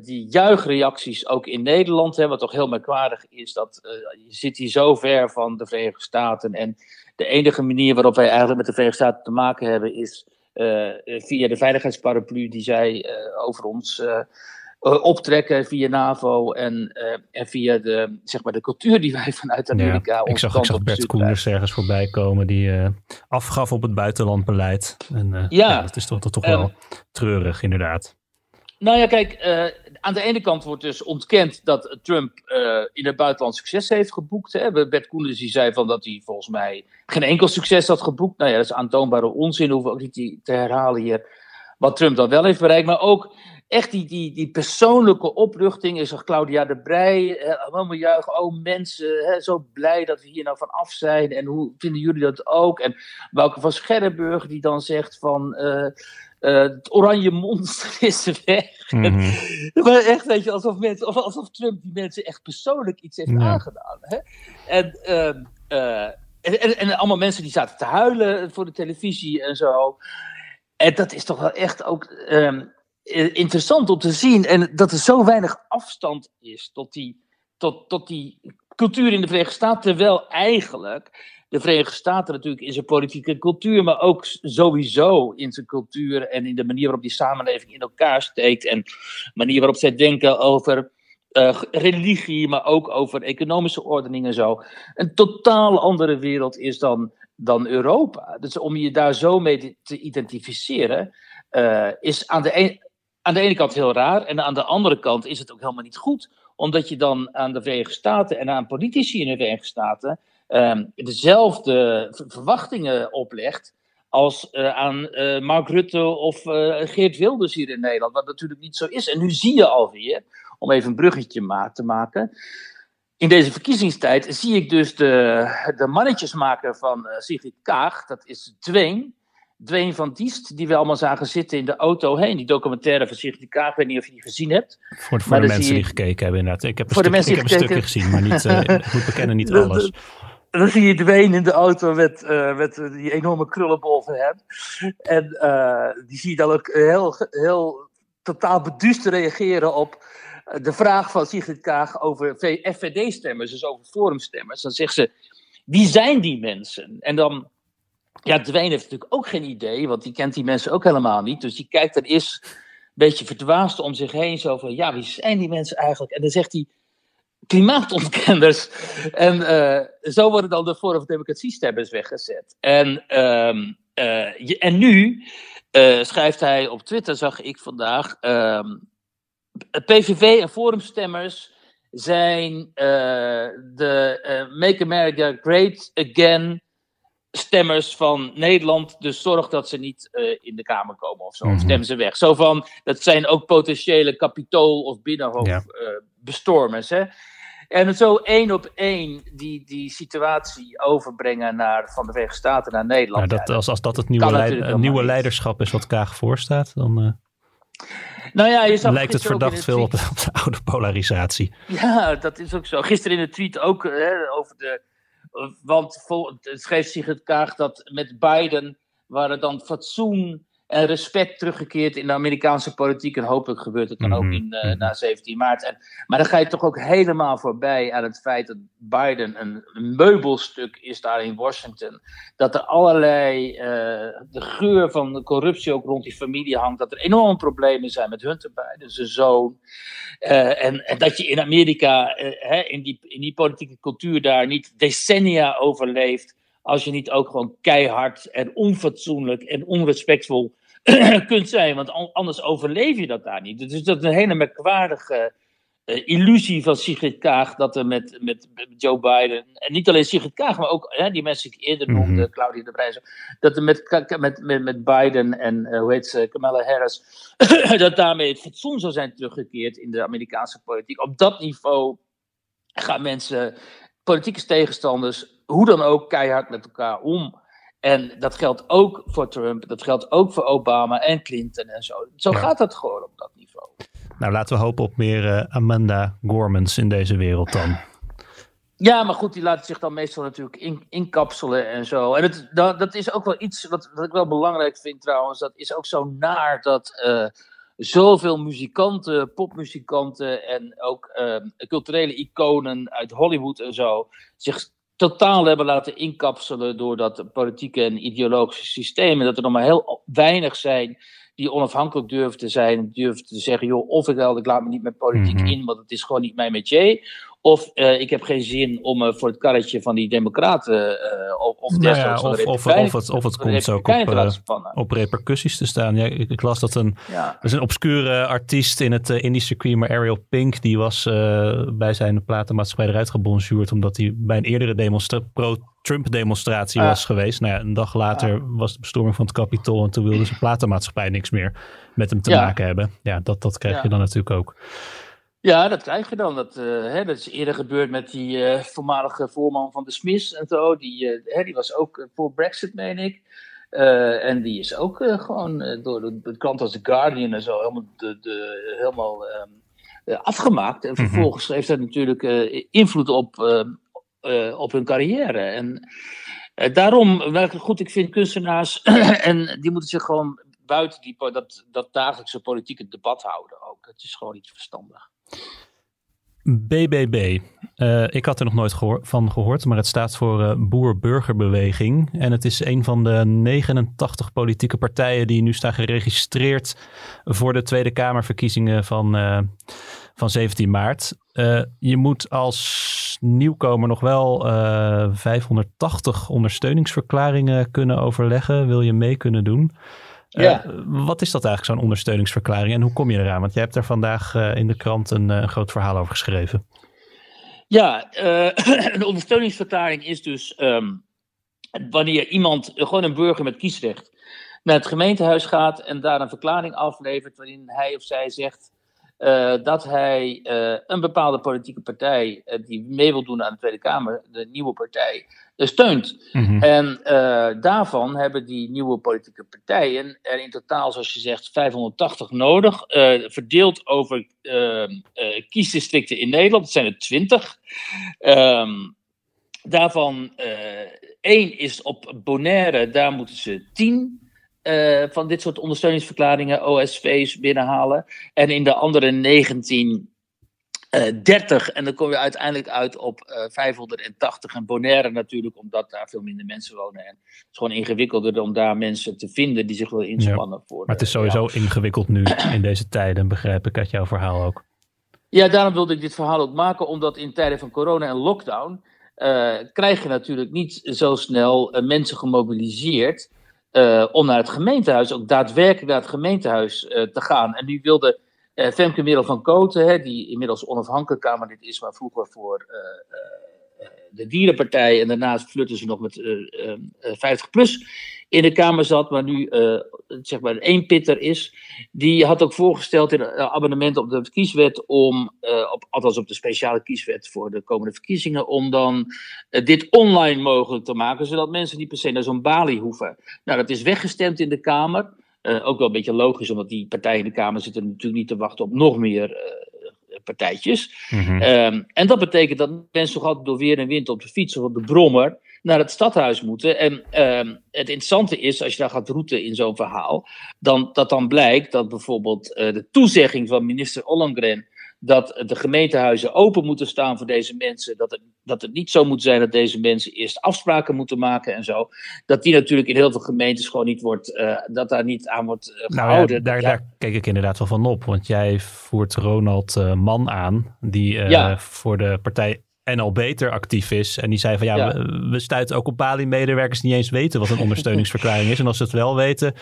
die juichreacties ook in Nederland. Hè, wat toch heel merkwaardig is, dat je zit hier zo ver van de Verenigde Staten en de enige manier waarop wij eigenlijk met de Verenigde Staten te maken hebben is via de veiligheidsparaplu die zij uh, over ons optrekken via NAVO en, en via de, zeg maar de cultuur die wij vanuit Amerika. Ja, ik zag, ik zag Bert Koenders ergens voorbij komen die afgaf op het buitenlandbeleid. En ja, dat is toch, toch, toch wel treurig, inderdaad. Nou ja, kijk, aan de ene kant wordt dus ontkend dat Trump uh, in het buitenland succes heeft geboekt. Hè. Bert Koenders die zei van dat hij volgens mij geen enkel succes had geboekt. Nou ja, dat is aantoonbare onzin, hoeven we ook niet te herhalen hier. Wat Trump dan wel heeft bereikt. Maar ook echt die, die, die persoonlijke opluchting. Is Claudia de Brij, allemaal juichen. Oh mensen, hè, zo blij dat we hier nou van af zijn. En hoe vinden jullie dat ook? En Wouke van Scherrenburg die dan zegt van... Uh, uh, het oranje monster is weg. Mm -hmm. maar echt, weet je, alsof, mensen, alsof Trump die mensen echt persoonlijk iets heeft ja. aangedaan. Hè? En, uh, uh, en, en, en, allemaal mensen die zaten te huilen voor de televisie en zo. En dat is toch wel echt ook um, interessant om te zien. En dat er zo weinig afstand is tot die, tot, tot die cultuur in de Verenigde Staten. Terwijl eigenlijk de Verenigde Staten natuurlijk in zijn politieke cultuur, maar ook sowieso in zijn cultuur en in de manier waarop die samenleving in elkaar steekt en de manier waarop zij denken over uh, religie, maar ook over economische ordening en zo. Een totaal andere wereld is dan, dan Europa. Dus om je daar zo mee te identificeren, uh, is aan de, een, aan de ene kant heel raar en aan de andere kant is het ook helemaal niet goed omdat je dan aan de Verenigde Staten en aan politici in de Verenigde Staten um, dezelfde verwachtingen oplegt als uh, aan uh, Mark Rutte of uh, Geert Wilders hier in Nederland. Wat natuurlijk niet zo is. En nu zie je alweer, om even een bruggetje ma te maken. In deze verkiezingstijd zie ik dus de, de mannetjesmaker van Sigrid Kaag, dat is Dween. Dwayne van Diest, die we allemaal zagen zitten in de auto heen. Die documentaire van Sigrid Kaag, ik weet niet of je die gezien hebt. Voor, voor de mensen die gekeken hebben inderdaad. Ik heb een, stuk, ik heb een stukje gezien, maar niet, moet bekennen niet alles. Dan zie je Dwayne in de auto met, uh, met die enorme krullenbol van hem. En uh, die zie je dan ook heel, heel totaal beduust reageren op de vraag van Sigrid Kaag over FVD-stemmers, dus over forumstemmers. Dan zegt ze, wie zijn die mensen? En dan ja, Dwayne heeft natuurlijk ook geen idee, want die kent die mensen ook helemaal niet. Dus die kijkt dan eerst een beetje verdwaasd om zich heen. Zo van, ja, wie zijn die mensen eigenlijk? En dan zegt hij, klimaatontkenners. En uh, zo worden dan de Forum voor Democratie stemmers weggezet. En, um, uh, en nu uh, schrijft hij op Twitter, zag ik vandaag, um, PVV en forumstemmers zijn de Make America Great Again stemmers van Nederland. Dus zorg dat ze niet uh, in de Kamer komen of zo. Mm Stem ze weg. Zo van, dat zijn ook potentiële kapitool- of binnenhoofdbestormers. Ja. Uh, en zo één op één die, die situatie overbrengen naar, van de Verenigde Staten naar Nederland. Ja, dat, als, als dat het nieuwe, leid, nieuwe leiderschap is wat Kaag voorstaat, dan... Uh... Nou ja, je lijkt het verdacht veel op de, op de, oude polarisatie. Ja, dat is ook zo. Gisteren in de tweet ook hè, over de want vol, het schreef het Kaag dat met Biden waren dan fatsoen en respect teruggekeerd in de Amerikaanse politiek. En hopelijk gebeurt het dan ook mhm. in, uh, na 17 maart. En, maar dan ga je toch ook helemaal voorbij aan het feit dat Biden een, meubelstuk is daar in Washington. Dat er allerlei, uh, de geur van de corruptie ook rond die familie hangt. Dat er enorme problemen zijn met Hunter Biden, zijn zoon. Uh, en, en, dat je in Amerika, hè, in, die, in die politieke cultuur daar, niet decennia overleeft als je niet ook gewoon keihard en onfatsoenlijk en onrespectvol kunt zijn. Want anders overleef je dat daar niet. Dus dat is een hele merkwaardige uh, illusie van Sigrid Kaag. Dat er met, met, met, Joe Biden. En niet alleen Sigrid Kaag, maar ook hè, die mensen die ik eerder noemde, mm -hmm. Claudia de Brijzer. Dat er met, met, met, met Biden en uh, hoe heet ze, Kamala Harris. dat daarmee het fatsoen zou zijn teruggekeerd in de Amerikaanse politiek. Op dat niveau gaan mensen, politieke tegenstanders hoe dan ook keihard met elkaar om. En dat geldt ook voor Trump, dat geldt ook voor Obama en Clinton en zo. Zo gaat het gewoon op dat niveau. Nou, laten we hopen op meer uh, Amanda Gormans in deze wereld dan. Ja, maar goed, die laten zich dan meestal natuurlijk in, inkapselen en zo. En het, dat, dat is ook wel iets wat, wat ik wel belangrijk vind trouwens. Dat is ook zo naar dat uh, zoveel muzikanten, popmuzikanten en ook uh, culturele iconen uit Hollywood en zo zich totaal hebben laten inkapselen door dat politieke en ideologische systeem. En dat er nog maar heel weinig zijn of ik, ik. Of uh, heb geen zin om uh, voor het karretje van die democraten uh, of, of, nou ja, of, of, of, het, of het komt ook op, op repercussies te staan. Ja, ik, ik las dat een, ja. is een obscure artiest in het Indische circuit, maar Ariel Pink, die was bij zijn platenmaatschappij eruit gebonjourd omdat hij bij een eerdere demonstra pro-Trump demonstratie ah. was geweest. Nou ja, een dag later ah. was de bestorming van het Capitool en toen wilde zijn platenmaatschappij niks meer met hem te maken hebben. Ja, dat, dat krijg je dan natuurlijk ook. Ja, dat krijg je dan. Dat, uh, hè, dat is eerder gebeurd met die uh, voormalige voorman van de Smiths en zo. Die, uh, hè, die was ook voor Brexit, meen ik. en die is ook gewoon door de, de krant als The Guardian en zo helemaal, de, de, helemaal um, afgemaakt. En vervolgens mm -hmm. heeft dat natuurlijk invloed op, op hun carrière. En daarom, goed, ik vind kunstenaars, en die moeten zich gewoon buiten die, dat, dat dagelijkse politieke debat houden ook. Dat is gewoon iets verstandig. BBB. Uh, ik had er nog nooit van gehoord, maar het staat voor uh, Boer-Burgerbeweging. En het is een van de 89 politieke partijen die nu staan geregistreerd voor de Tweede Kamerverkiezingen van, uh, van 17 maart. je moet als nieuwkomer nog wel 580 ondersteuningsverklaringen kunnen overleggen. Wil je mee kunnen doen? Ja. Uh, wat is dat eigenlijk, zo'n ondersteuningsverklaring? En hoe kom je eraan? Want jij hebt er vandaag uh, in de krant een, uh, groot verhaal over geschreven. Ja, een ondersteuningsverklaring is dus um, wanneer iemand, gewoon een burger met kiesrecht, naar het gemeentehuis gaat en daar een verklaring aflevert waarin hij of zij zegt dat hij een bepaalde politieke partij die mee wil doen aan de Tweede Kamer, de nieuwe partij, steunt. Mhm. En daarvan hebben die nieuwe politieke partijen er in totaal, zoals je zegt, 580 nodig, verdeeld over kiesdistricten in Nederland. Dat zijn er 20. Ehm, daarvan één is op Bonaire, daar moeten ze 10 uh, van dit soort ondersteuningsverklaringen, OSV's, binnenhalen. En in de andere 19, uh, 30. En dan kom je uiteindelijk uit op uh, eh, 580. En Bonaire natuurlijk, omdat daar veel minder mensen wonen. En het is gewoon ingewikkelder om daar mensen te vinden die zich willen inspannen. Ja, voor maar het is sowieso ingewikkeld nu in deze tijden, begrijp ik uit jouw verhaal ook. Ja, daarom wilde ik dit verhaal ook maken, omdat in tijden van corona en lockdown. Uh, krijg je natuurlijk niet zo snel mensen gemobiliseerd om naar het gemeentehuis, ook daadwerkelijk naar het gemeentehuis te gaan. En nu wilde uh, Femke Merel van Koten, hè, die inmiddels onafhankelijk Kamerlid is, maar vroeger voor de Dierenpartij en daarnaast flirten ze nog met 50 plus in de Kamer zat, maar nu zeg maar een pitter is, die had ook voorgesteld in een abonnement op de kieswet om, op, althans op de speciale kieswet voor de komende verkiezingen, om dan dit online mogelijk te maken, zodat mensen niet per se naar zo'n balie hoeven. Nou, dat is weggestemd in de Kamer. Ook wel een beetje logisch, omdat die partijen in de Kamer zitten natuurlijk niet te wachten op nog meer partijtjes. Mm en dat betekent dat mensen toch altijd door weer en wind op de fiets of op de brommer naar het stadhuis moeten. En uh, het interessante is, als je daar gaat roeten in zo'n verhaal, dan, dat dan blijkt dat bijvoorbeeld uh, de toezegging van minister Ollongren dat de gemeentehuizen open moeten staan voor deze mensen, dat het, dat het niet zo moet zijn dat deze mensen eerst afspraken moeten maken en zo, dat die natuurlijk in heel veel gemeentes gewoon niet wordt, uh, dat daar niet aan wordt uh, gehouden. Nou ja, daar, daar keek ik inderdaad wel van op, want jij voert Ronald uh, Man aan, die ja. voor de partij en al beter actief is. En die zei van ja, We, we, stuiten ook op Bali-medewerkers die niet eens weten wat een ondersteuningsverklaring is. En als ze het wel weten,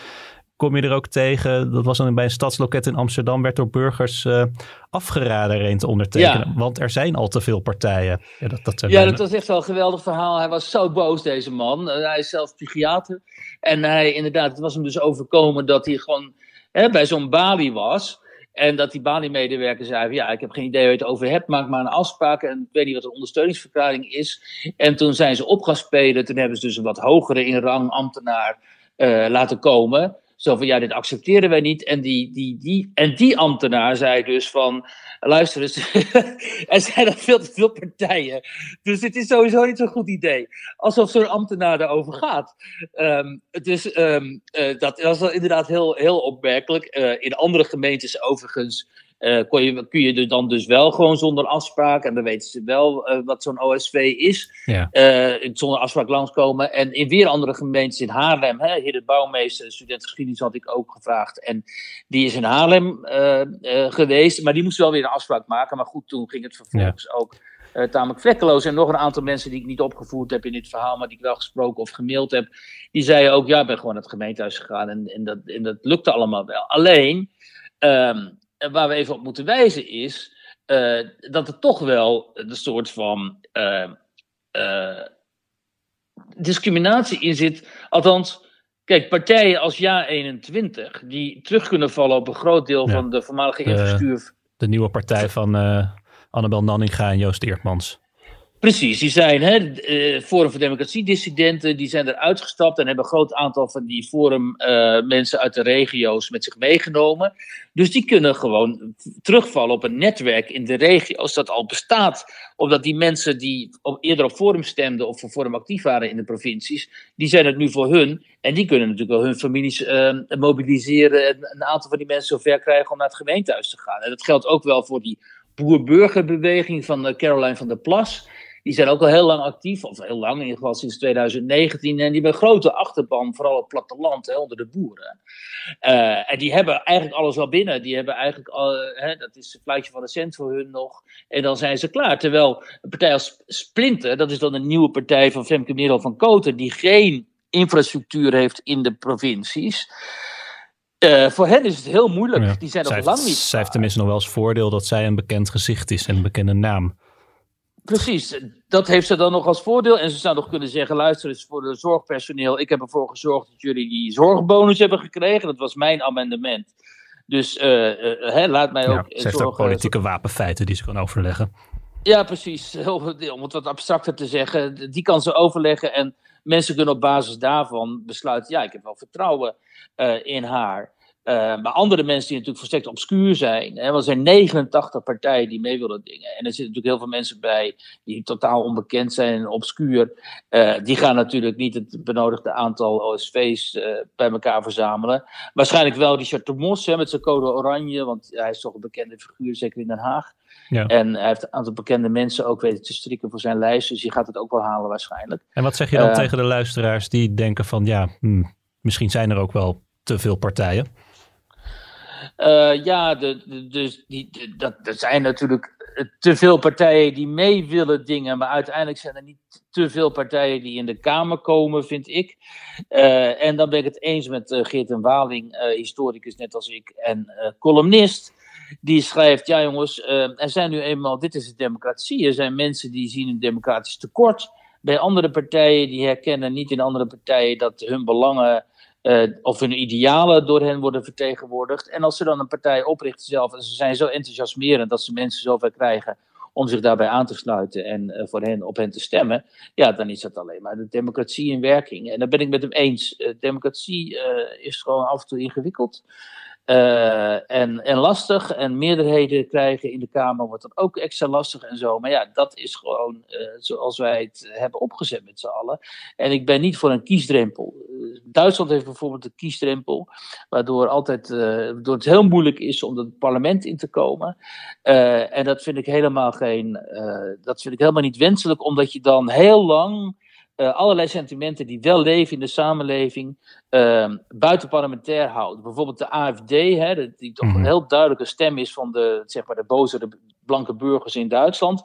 kom je er ook tegen. Dat was dan bij een stadsloket in Amsterdam, werd door burgers uh, afgeraden er een te ondertekenen. Want er zijn al te veel partijen. Ja, dat, dat, ja, dat was echt wel een geweldig verhaal. Hij was zo boos, deze man. Uh, hij is zelf psychiater. En hij, inderdaad, het was hem dus overkomen dat hij gewoon hè, bij zo'n Bali was. En dat die Bali-medewerker zei: Ja, ik heb geen idee waar je het over hebt, maak maar een afspraak. En ik weet niet wat een ondersteuningsverklaring is. En toen zijn ze op gaan spelen. Toen hebben ze dus een wat hogere in rang ambtenaar uh, laten komen. Zo van, ja, dit accepteren wij niet. En die, die, die, en die ambtenaar zei dus van, luister eens, er zijn er veel te veel partijen. Dus het is sowieso niet zo'n goed idee. Alsof zo'n ambtenaar erover gaat. Dus um, uh, dat was inderdaad heel, heel opmerkelijk. Uh, in andere gemeentes overigens uh, kon je, kun je er dan dus wel gewoon zonder afspraak, en dan weten ze wel uh, wat zo'n OSV is, ja. uh, zonder afspraak langskomen. En in weer andere gemeentes in Haarlem, hè, heer de bouwmeester, student geschiedenis had ik ook gevraagd, en die is in Haarlem geweest, maar die moest wel weer een afspraak maken. Maar goed, toen ging het vervolgens ja. ook tamelijk vlekkeloos. En nog een aantal mensen die ik niet opgevoerd heb in dit verhaal, maar die ik wel gesproken of gemaild heb, die zeiden ook, ja, ik ben gewoon naar het gemeentehuis gegaan en, en, dat, en dat lukte allemaal wel. Alleen, um, waar we even op moeten wijzen is uh, dat er toch wel een soort van uh, uh, discriminatie in zit. Althans, kijk, partijen als Ja21, die terug kunnen vallen op een groot deel ja, van de voormalige infrastructuur. De nieuwe partij van Annabel Nanninga en Joost Eertmans. Precies, die zijn hè, uh, Forum voor Democratie-dissidenten, die zijn er uitgestapt en hebben een groot aantal van die Forum uh, mensen uit de regio's met zich meegenomen. Dus die kunnen gewoon terugvallen op een netwerk in de regio's dat al bestaat. Omdat die mensen die op, eerder op Forum stemden of voor Forum actief waren in de provincies, die zijn het nu voor hun. En die kunnen natuurlijk wel hun families uh, mobiliseren en een aantal van die mensen zover krijgen om naar het gemeentehuis te gaan. En dat geldt ook wel voor die boer-burgerbeweging van Caroline van der Plas. Die zijn ook al heel lang actief, of heel lang, in ieder geval sinds 2019. En die hebben een grote achterban, vooral op het platteland, hè, onder de boeren. Uh, en die hebben eigenlijk alles wel binnen. Die hebben eigenlijk, al, hè, dat is een fluitje van de cent voor hun nog. En dan zijn ze klaar. Terwijl een partij als Splinter, dat is dan een nieuwe partij van Femke Merel van Koten, die geen infrastructuur heeft in de provincies. Uh, voor hen is het heel moeilijk. Ja. Die zijn nog lang niet. Zij heeft tenminste nog wel eens voordeel dat zij een bekend gezicht is en een bekende naam. Precies, dat heeft ze dan nog als voordeel. En ze zou nog kunnen zeggen: luister eens voor de zorgpersoneel. Ik heb ervoor gezorgd dat jullie die zorgbonus hebben gekregen. Dat was mijn amendement. Dus hè, laat mij ook. Ja, ze heeft ook politieke wapenfeiten die ze kan overleggen. Ja, precies. Om het wat abstracter te zeggen. Die kan ze overleggen en mensen kunnen op basis daarvan besluiten: ja, ik heb wel vertrouwen in haar. Uh, maar andere mensen die natuurlijk volstrekt obscuur zijn. Hè, want er zijn 89 partijen die mee willen dingen. En er zitten natuurlijk heel veel mensen bij die totaal onbekend zijn en obscuur. Uh, die gaan natuurlijk niet het benodigde aantal OSV's uh, eh, bij elkaar verzamelen. Waarschijnlijk wel Richard de Mos hè, met zijn code oranje. Want hij is toch een bekende figuur, zeker in Den Haag. Ja. En hij heeft een aantal bekende mensen ook weten te strikken voor zijn lijst. Dus die gaat het ook wel halen waarschijnlijk. En wat zeg je dan tegen de luisteraars die denken van ja, hmm, misschien zijn er ook wel te veel partijen? Uh, ja, de, dus die, dat, er zijn natuurlijk te veel partijen die mee willen dingen, maar uiteindelijk zijn er niet te veel partijen die in de Kamer komen, vind ik. Uh, en dan ben ik het eens met Geert en Waling, historicus net als ik, en columnist. Die schrijft, ja jongens, er zijn nu eenmaal, dit is de democratie. Er zijn mensen die zien een democratisch tekort bij andere partijen. Die herkennen niet in andere partijen dat hun belangen uh, of hun idealen door hen worden vertegenwoordigd. En als ze dan een partij oprichten zelf, en ze zijn zo enthousiasmerend dat ze mensen zover krijgen om zich daarbij aan te sluiten en uh, voor hen op hen te stemmen, ja, dan is dat alleen maar de democratie in werking. En daar ben ik met hem eens. Uh, democratie is gewoon af en toe ingewikkeld. Uh, en, en lastig. En meerderheden krijgen in de Kamer wordt dat ook extra lastig en zo. Maar ja, dat is gewoon uh, zoals wij het hebben opgezet met z'n allen. En ik ben niet voor een kiesdrempel. Uh, Duitsland heeft bijvoorbeeld een kiesdrempel, waardoor, altijd, waardoor het heel moeilijk is om het parlement in te komen. en dat vind ik helemaal geen, dat vind ik helemaal niet wenselijk, omdat je dan heel lang uh, allerlei sentimenten die wel leven in de samenleving uh, buitenparlementair houden. Bijvoorbeeld de AFD, hè, die toch een mhm. heel duidelijke stem is van de, zeg maar de boze de blanke burgers in Duitsland.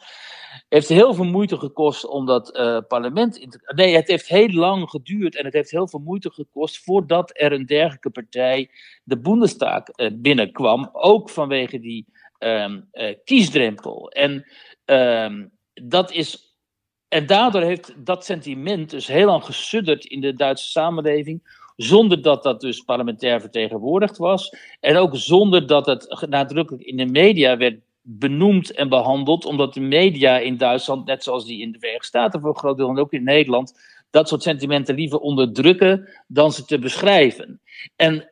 Heeft heel veel moeite gekost om dat uh, parlement in te. Nee, het heeft heel lang geduurd en het heeft heel veel moeite gekost voordat er een dergelijke partij de Bundestag uh, binnenkwam. Ook vanwege die um, kiesdrempel. En um, dat is en daardoor heeft dat sentiment dus heel lang gesudderd in de Duitse samenleving. Zonder dat dat dus parlementair vertegenwoordigd was. En ook zonder dat het nadrukkelijk in de media werd benoemd en behandeld. Omdat de media in Duitsland, net zoals die in de Verenigde Staten voor een groot deel en ook in Nederland, dat soort sentimenten liever onderdrukken dan ze te beschrijven. En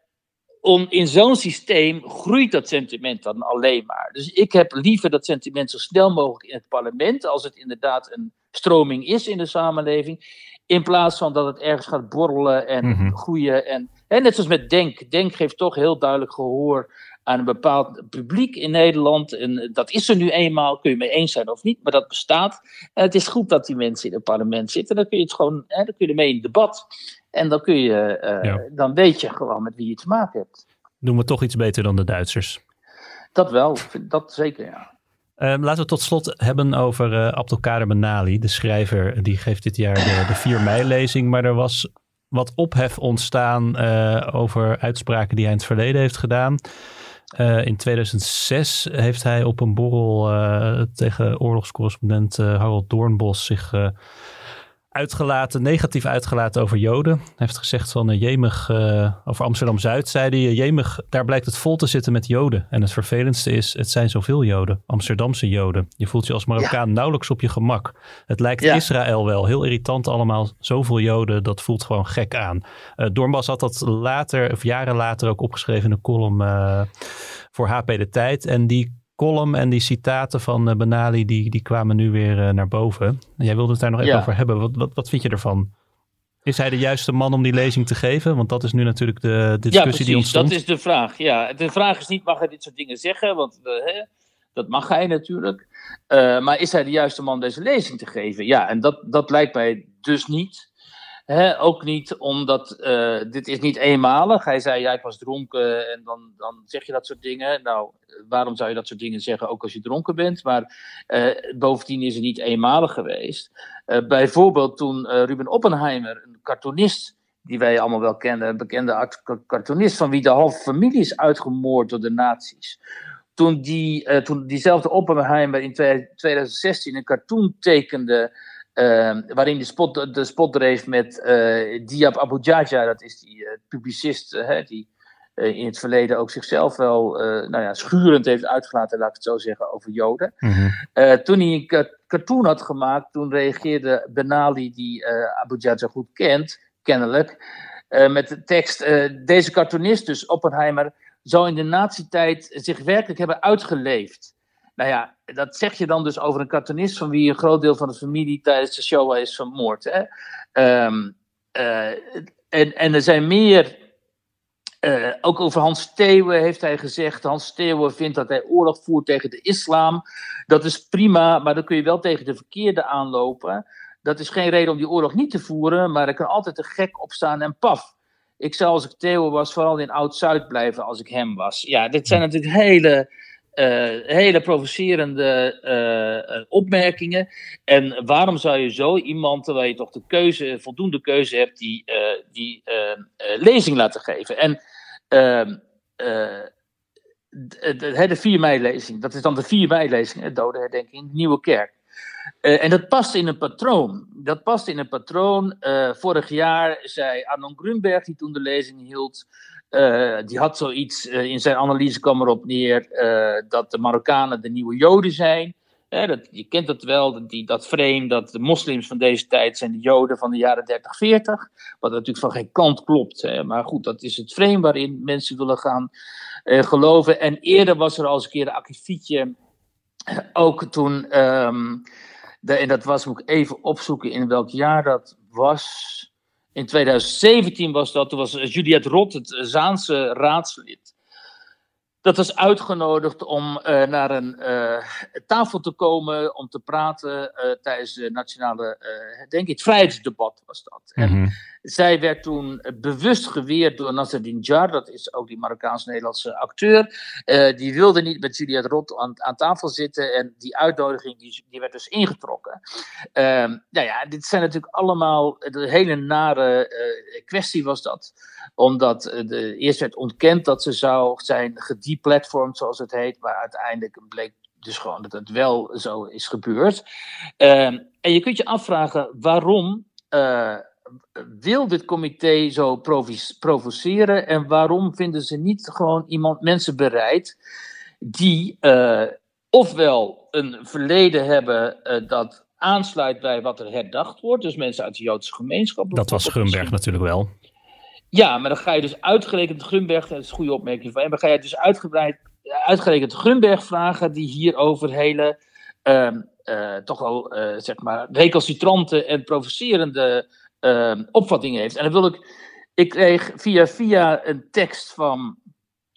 om, in zo'n systeem groeit dat sentiment dan alleen maar. Dus ik heb liever dat sentiment zo snel mogelijk in het parlement, als het inderdaad een stroming is in de samenleving. In plaats van dat het ergens gaat borrelen en mhm. groeien. En, en net zoals met Denk. Denk geeft toch heel duidelijk gehoor aan een bepaald publiek in Nederland. En dat is er nu eenmaal, kun je mee eens zijn of niet, maar dat bestaat. En het is goed dat die mensen in het parlement zitten. Dan kun je het gewoon, hè, dan kun je ermee in debat. En dan, kun je, uh, dan weet je gewoon met wie je te maken hebt. Doen we toch iets beter dan de Duitsers? Dat wel, dat zeker ja. Um, laten we tot slot hebben over uh, Abdelkader Benali, de schrijver. Die geeft dit jaar de, de 4 mei-lezing. Maar er was wat ophef ontstaan uh, over uitspraken die hij in het verleden heeft gedaan. Uh, in 2006 heeft hij op een borrel tegen oorlogscorrespondent Harold Doornbos zich uitgelaten, negatief uitgelaten over Joden. Hij heeft gezegd van uh, Jemig, uh, over Amsterdam-Zuid, zei hij, uh, Jemig, daar blijkt het vol te zitten met Joden. En het vervelendste is, het zijn zoveel Joden, Amsterdamse Joden. Je voelt je als Marokkaan nauwelijks op je gemak. Het lijkt Israël wel, heel irritant allemaal, zoveel Joden, dat voelt gewoon gek aan. Uh, Dornbas had dat later, of jaren later ook opgeschreven in een column voor HP De Tijd. En die column en die citaten van uh, Benali, die, die kwamen nu weer uh, naar boven. Jij wilde het daar nog even over hebben. Wat, wat, wat vind je ervan? Is hij de juiste man om die lezing te geven? Want dat is nu natuurlijk de discussie die ontstond. dat is de vraag. Ja, de vraag is niet, mag hij dit soort dingen zeggen? Want uh, hè, dat mag hij natuurlijk. maar is hij de juiste man om deze lezing te geven? Ja, en dat, dat lijkt mij dus niet ook niet omdat uh, dit is niet eenmalig. Hij zei, ja, ik was dronken en dan, dan zeg je dat soort dingen. Nou, waarom zou je dat soort dingen zeggen, ook als je dronken bent? Maar uh, bovendien is het niet eenmalig geweest. Uh, bijvoorbeeld toen Ruben Oppenheimer, een cartoonist die wij allemaal wel kennen, een bekende cartoonist van wie de halve familie is uitgemoord door de nazi's. Toen, die, toen diezelfde Oppenheimer in 2016 een cartoon tekende waarin de spot, de spot dreef met uh, Diab Abu Jaja, dat is die uh, publicist, uh, die in het verleden ook zichzelf wel nou ja, schurend heeft uitgelaten, laat ik het zo zeggen, over Joden. Mhm. toen hij een cartoon had gemaakt, toen reageerde Ben Ali, die Abu Jaja goed kent, kennelijk, met de tekst: Deze cartoonist, dus Oppenheimer, zou in de nazi-tijd zich werkelijk hebben uitgeleefd. Nou ja, dat zeg je dan dus over een cartoonist van wie een groot deel van de familie tijdens de Shoah is vermoord. Hè? Um, en, en er zijn meer. Uh, ook over Hans Theeuwen heeft hij gezegd. Hans Theeuwen vindt dat hij oorlog voert tegen de islam. Dat is prima, maar dan kun je wel tegen de verkeerde aanlopen. Dat is geen reden om die oorlog niet te voeren, maar er kan altijd een gek opstaan en paf. Ik zou als ik Theo was vooral in Oud-Zuid blijven als ik hem was. Ja, dit zijn natuurlijk hele uh, hele provocerende uh, opmerkingen. En waarom zou je zo iemand, terwijl je toch de keuze, voldoende keuze hebt, die, uh, die lezing laten geven? En ehm, de, de 4 mei-lezing, dat is dan de 4 mei-lezing, de dode herdenking, Nieuwe Kerk. en dat past in een patroon. Dat past in een patroon. vorig jaar zei Arnon Grunberg, die toen de lezing hield, uh, die had zoiets, uh, in zijn analyse kwam erop neer uh, dat de Marokkanen de nieuwe Joden zijn. dat, je kent dat wel, die, dat frame dat de moslims van deze tijd zijn de Joden van de jaren 30, 40. Wat natuurlijk van geen kant klopt. Hè. Maar goed, dat is het frame waarin mensen willen gaan geloven. En eerder was er al eens een keer een akkefietje, ook toen, de, en dat was, moet ik even opzoeken in welk jaar dat was in 2017 was dat, toen was Juliette Rot, het Zaanse raadslid, dat was uitgenodigd om uh, naar een uh, tafel te komen om te praten uh, tijdens de nationale, denk ik, het vrijheidsdebat was dat. En mhm. zij werd toen bewust geweerd door Nasreddin Jar, dat is ook die Marokkaans-Nederlandse acteur. die wilde niet met Juliette Rot aan, aan, tafel zitten en die uitnodiging die, die werd dus ingetrokken. Ehm, nou ja, dit zijn natuurlijk allemaal, de hele nare kwestie was dat omdat de, eerst werd ontkend dat ze zou zijn gedeplatformd, zoals het heet. Maar uiteindelijk bleek dus gewoon dat het wel zo is gebeurd. Ehm, en je kunt je afvragen waarom uh, wil dit comité zo provoceren en waarom vinden ze niet gewoon iemand, mensen bereid die uh, ofwel een verleden hebben uh, dat aansluit bij wat er herdacht wordt, dus mensen uit de Joodse gemeenschap. Dat was Schumberg natuurlijk wel. Ja, maar dan ga je dus uitgerekend Grunberg, dat is een goede opmerking van hem, dan ga je dus uitgebreid, uitgerekend Grunberg vragen die hier over hele, uh, uh, toch wel, uh, zeg maar, recalcitrante en provocerende ehm, opvattingen heeft. En dan wil ik, ik kreeg via via een tekst van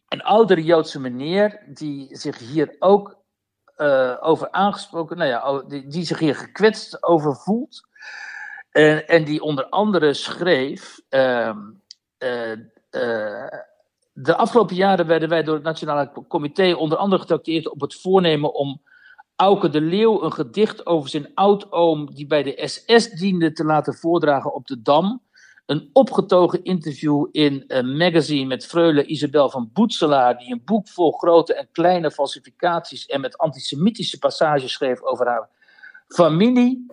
een oudere Joodse meneer, die zich hier ook eh, over aangesproken, nou ja, die, die zich hier gekwetst over voelt. En, en die onder andere schreef, ehm, de afgelopen jaren werden wij door het Nationale Comité onder andere getrakteerd op het voornemen om Auke de Leeuw een gedicht over zijn oudoom die bij de SS diende te laten voordragen op de Dam. Een opgetogen interview in een magazine met freule Isabel van Boetselaar, die een boek vol grote en kleine falsificaties en met antisemitische passages schreef over haar familie.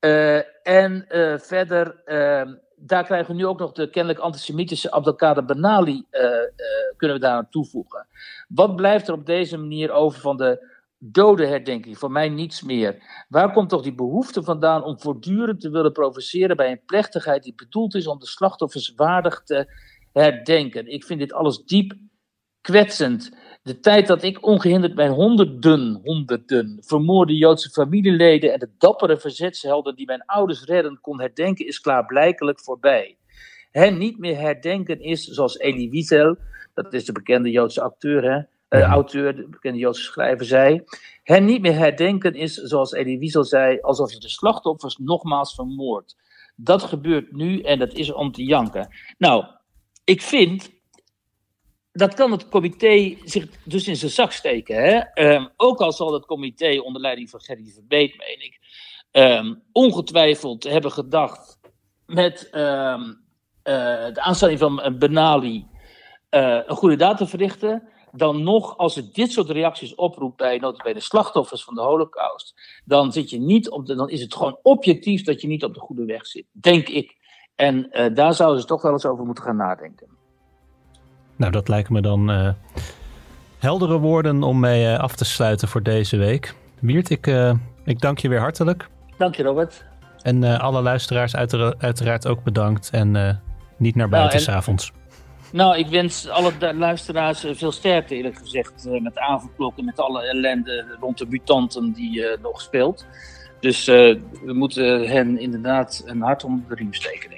Uh, en verder uh, daar krijgen we nu ook nog de kennelijk antisemitische Abdelkader Benali, uh, uh, kunnen we daar aan toevoegen. Wat blijft er op deze manier over van de dodenherdenking? Voor mij niets meer. Waar komt toch die behoefte vandaan om voortdurend te willen provoceren bij een plechtigheid die bedoeld is om de slachtoffers waardig te herdenken? Ik vind dit alles diep kwetsend. De tijd dat ik ongehinderd mijn honderden, honderden vermoorde Joodse familieleden en de dappere verzetshelden die mijn ouders redden kon herdenken, is klaarblijkelijk voorbij. Hen niet meer herdenken is, zoals Elie Wiesel, dat is de bekende Joodse acteur, hè, uh, auteur, de bekende Joodse schrijver, zei. Hen niet meer herdenken is, zoals Elie Wiesel zei, alsof je de slachtoffers nogmaals vermoordt. Dat gebeurt nu en dat is om te janken. Nou, ik vind dat kan het comité zich dus in zijn zak steken. Hè? Ehm, ook al zal het comité onder leiding van Gerry Verbeet, meen ik, um, ongetwijfeld hebben gedacht met um, uh, de aanstelling van Benali uh, een goede daad te verrichten. Dan nog, als het dit soort reacties oproept bij, bij de slachtoffers van de Holocaust, dan, zit je niet op de, dan is het gewoon objectief dat je niet op de goede weg zit, denk ik. En uh, daar zouden ze toch wel eens over moeten gaan nadenken. Nou, dat lijken me dan heldere woorden om mee af te sluiten voor deze week. Wiert, ik, ik dank je weer hartelijk. Dank je, Robert. En alle luisteraars uiteraard ook bedankt. En niet naar buiten nou, s'avonds. Nou, ik wens alle luisteraars veel sterkte, eerlijk gezegd. met avondklokken, met alle ellende rond de mutanten die nog speelt. Dus we moeten hen inderdaad een hart onder de riem steken.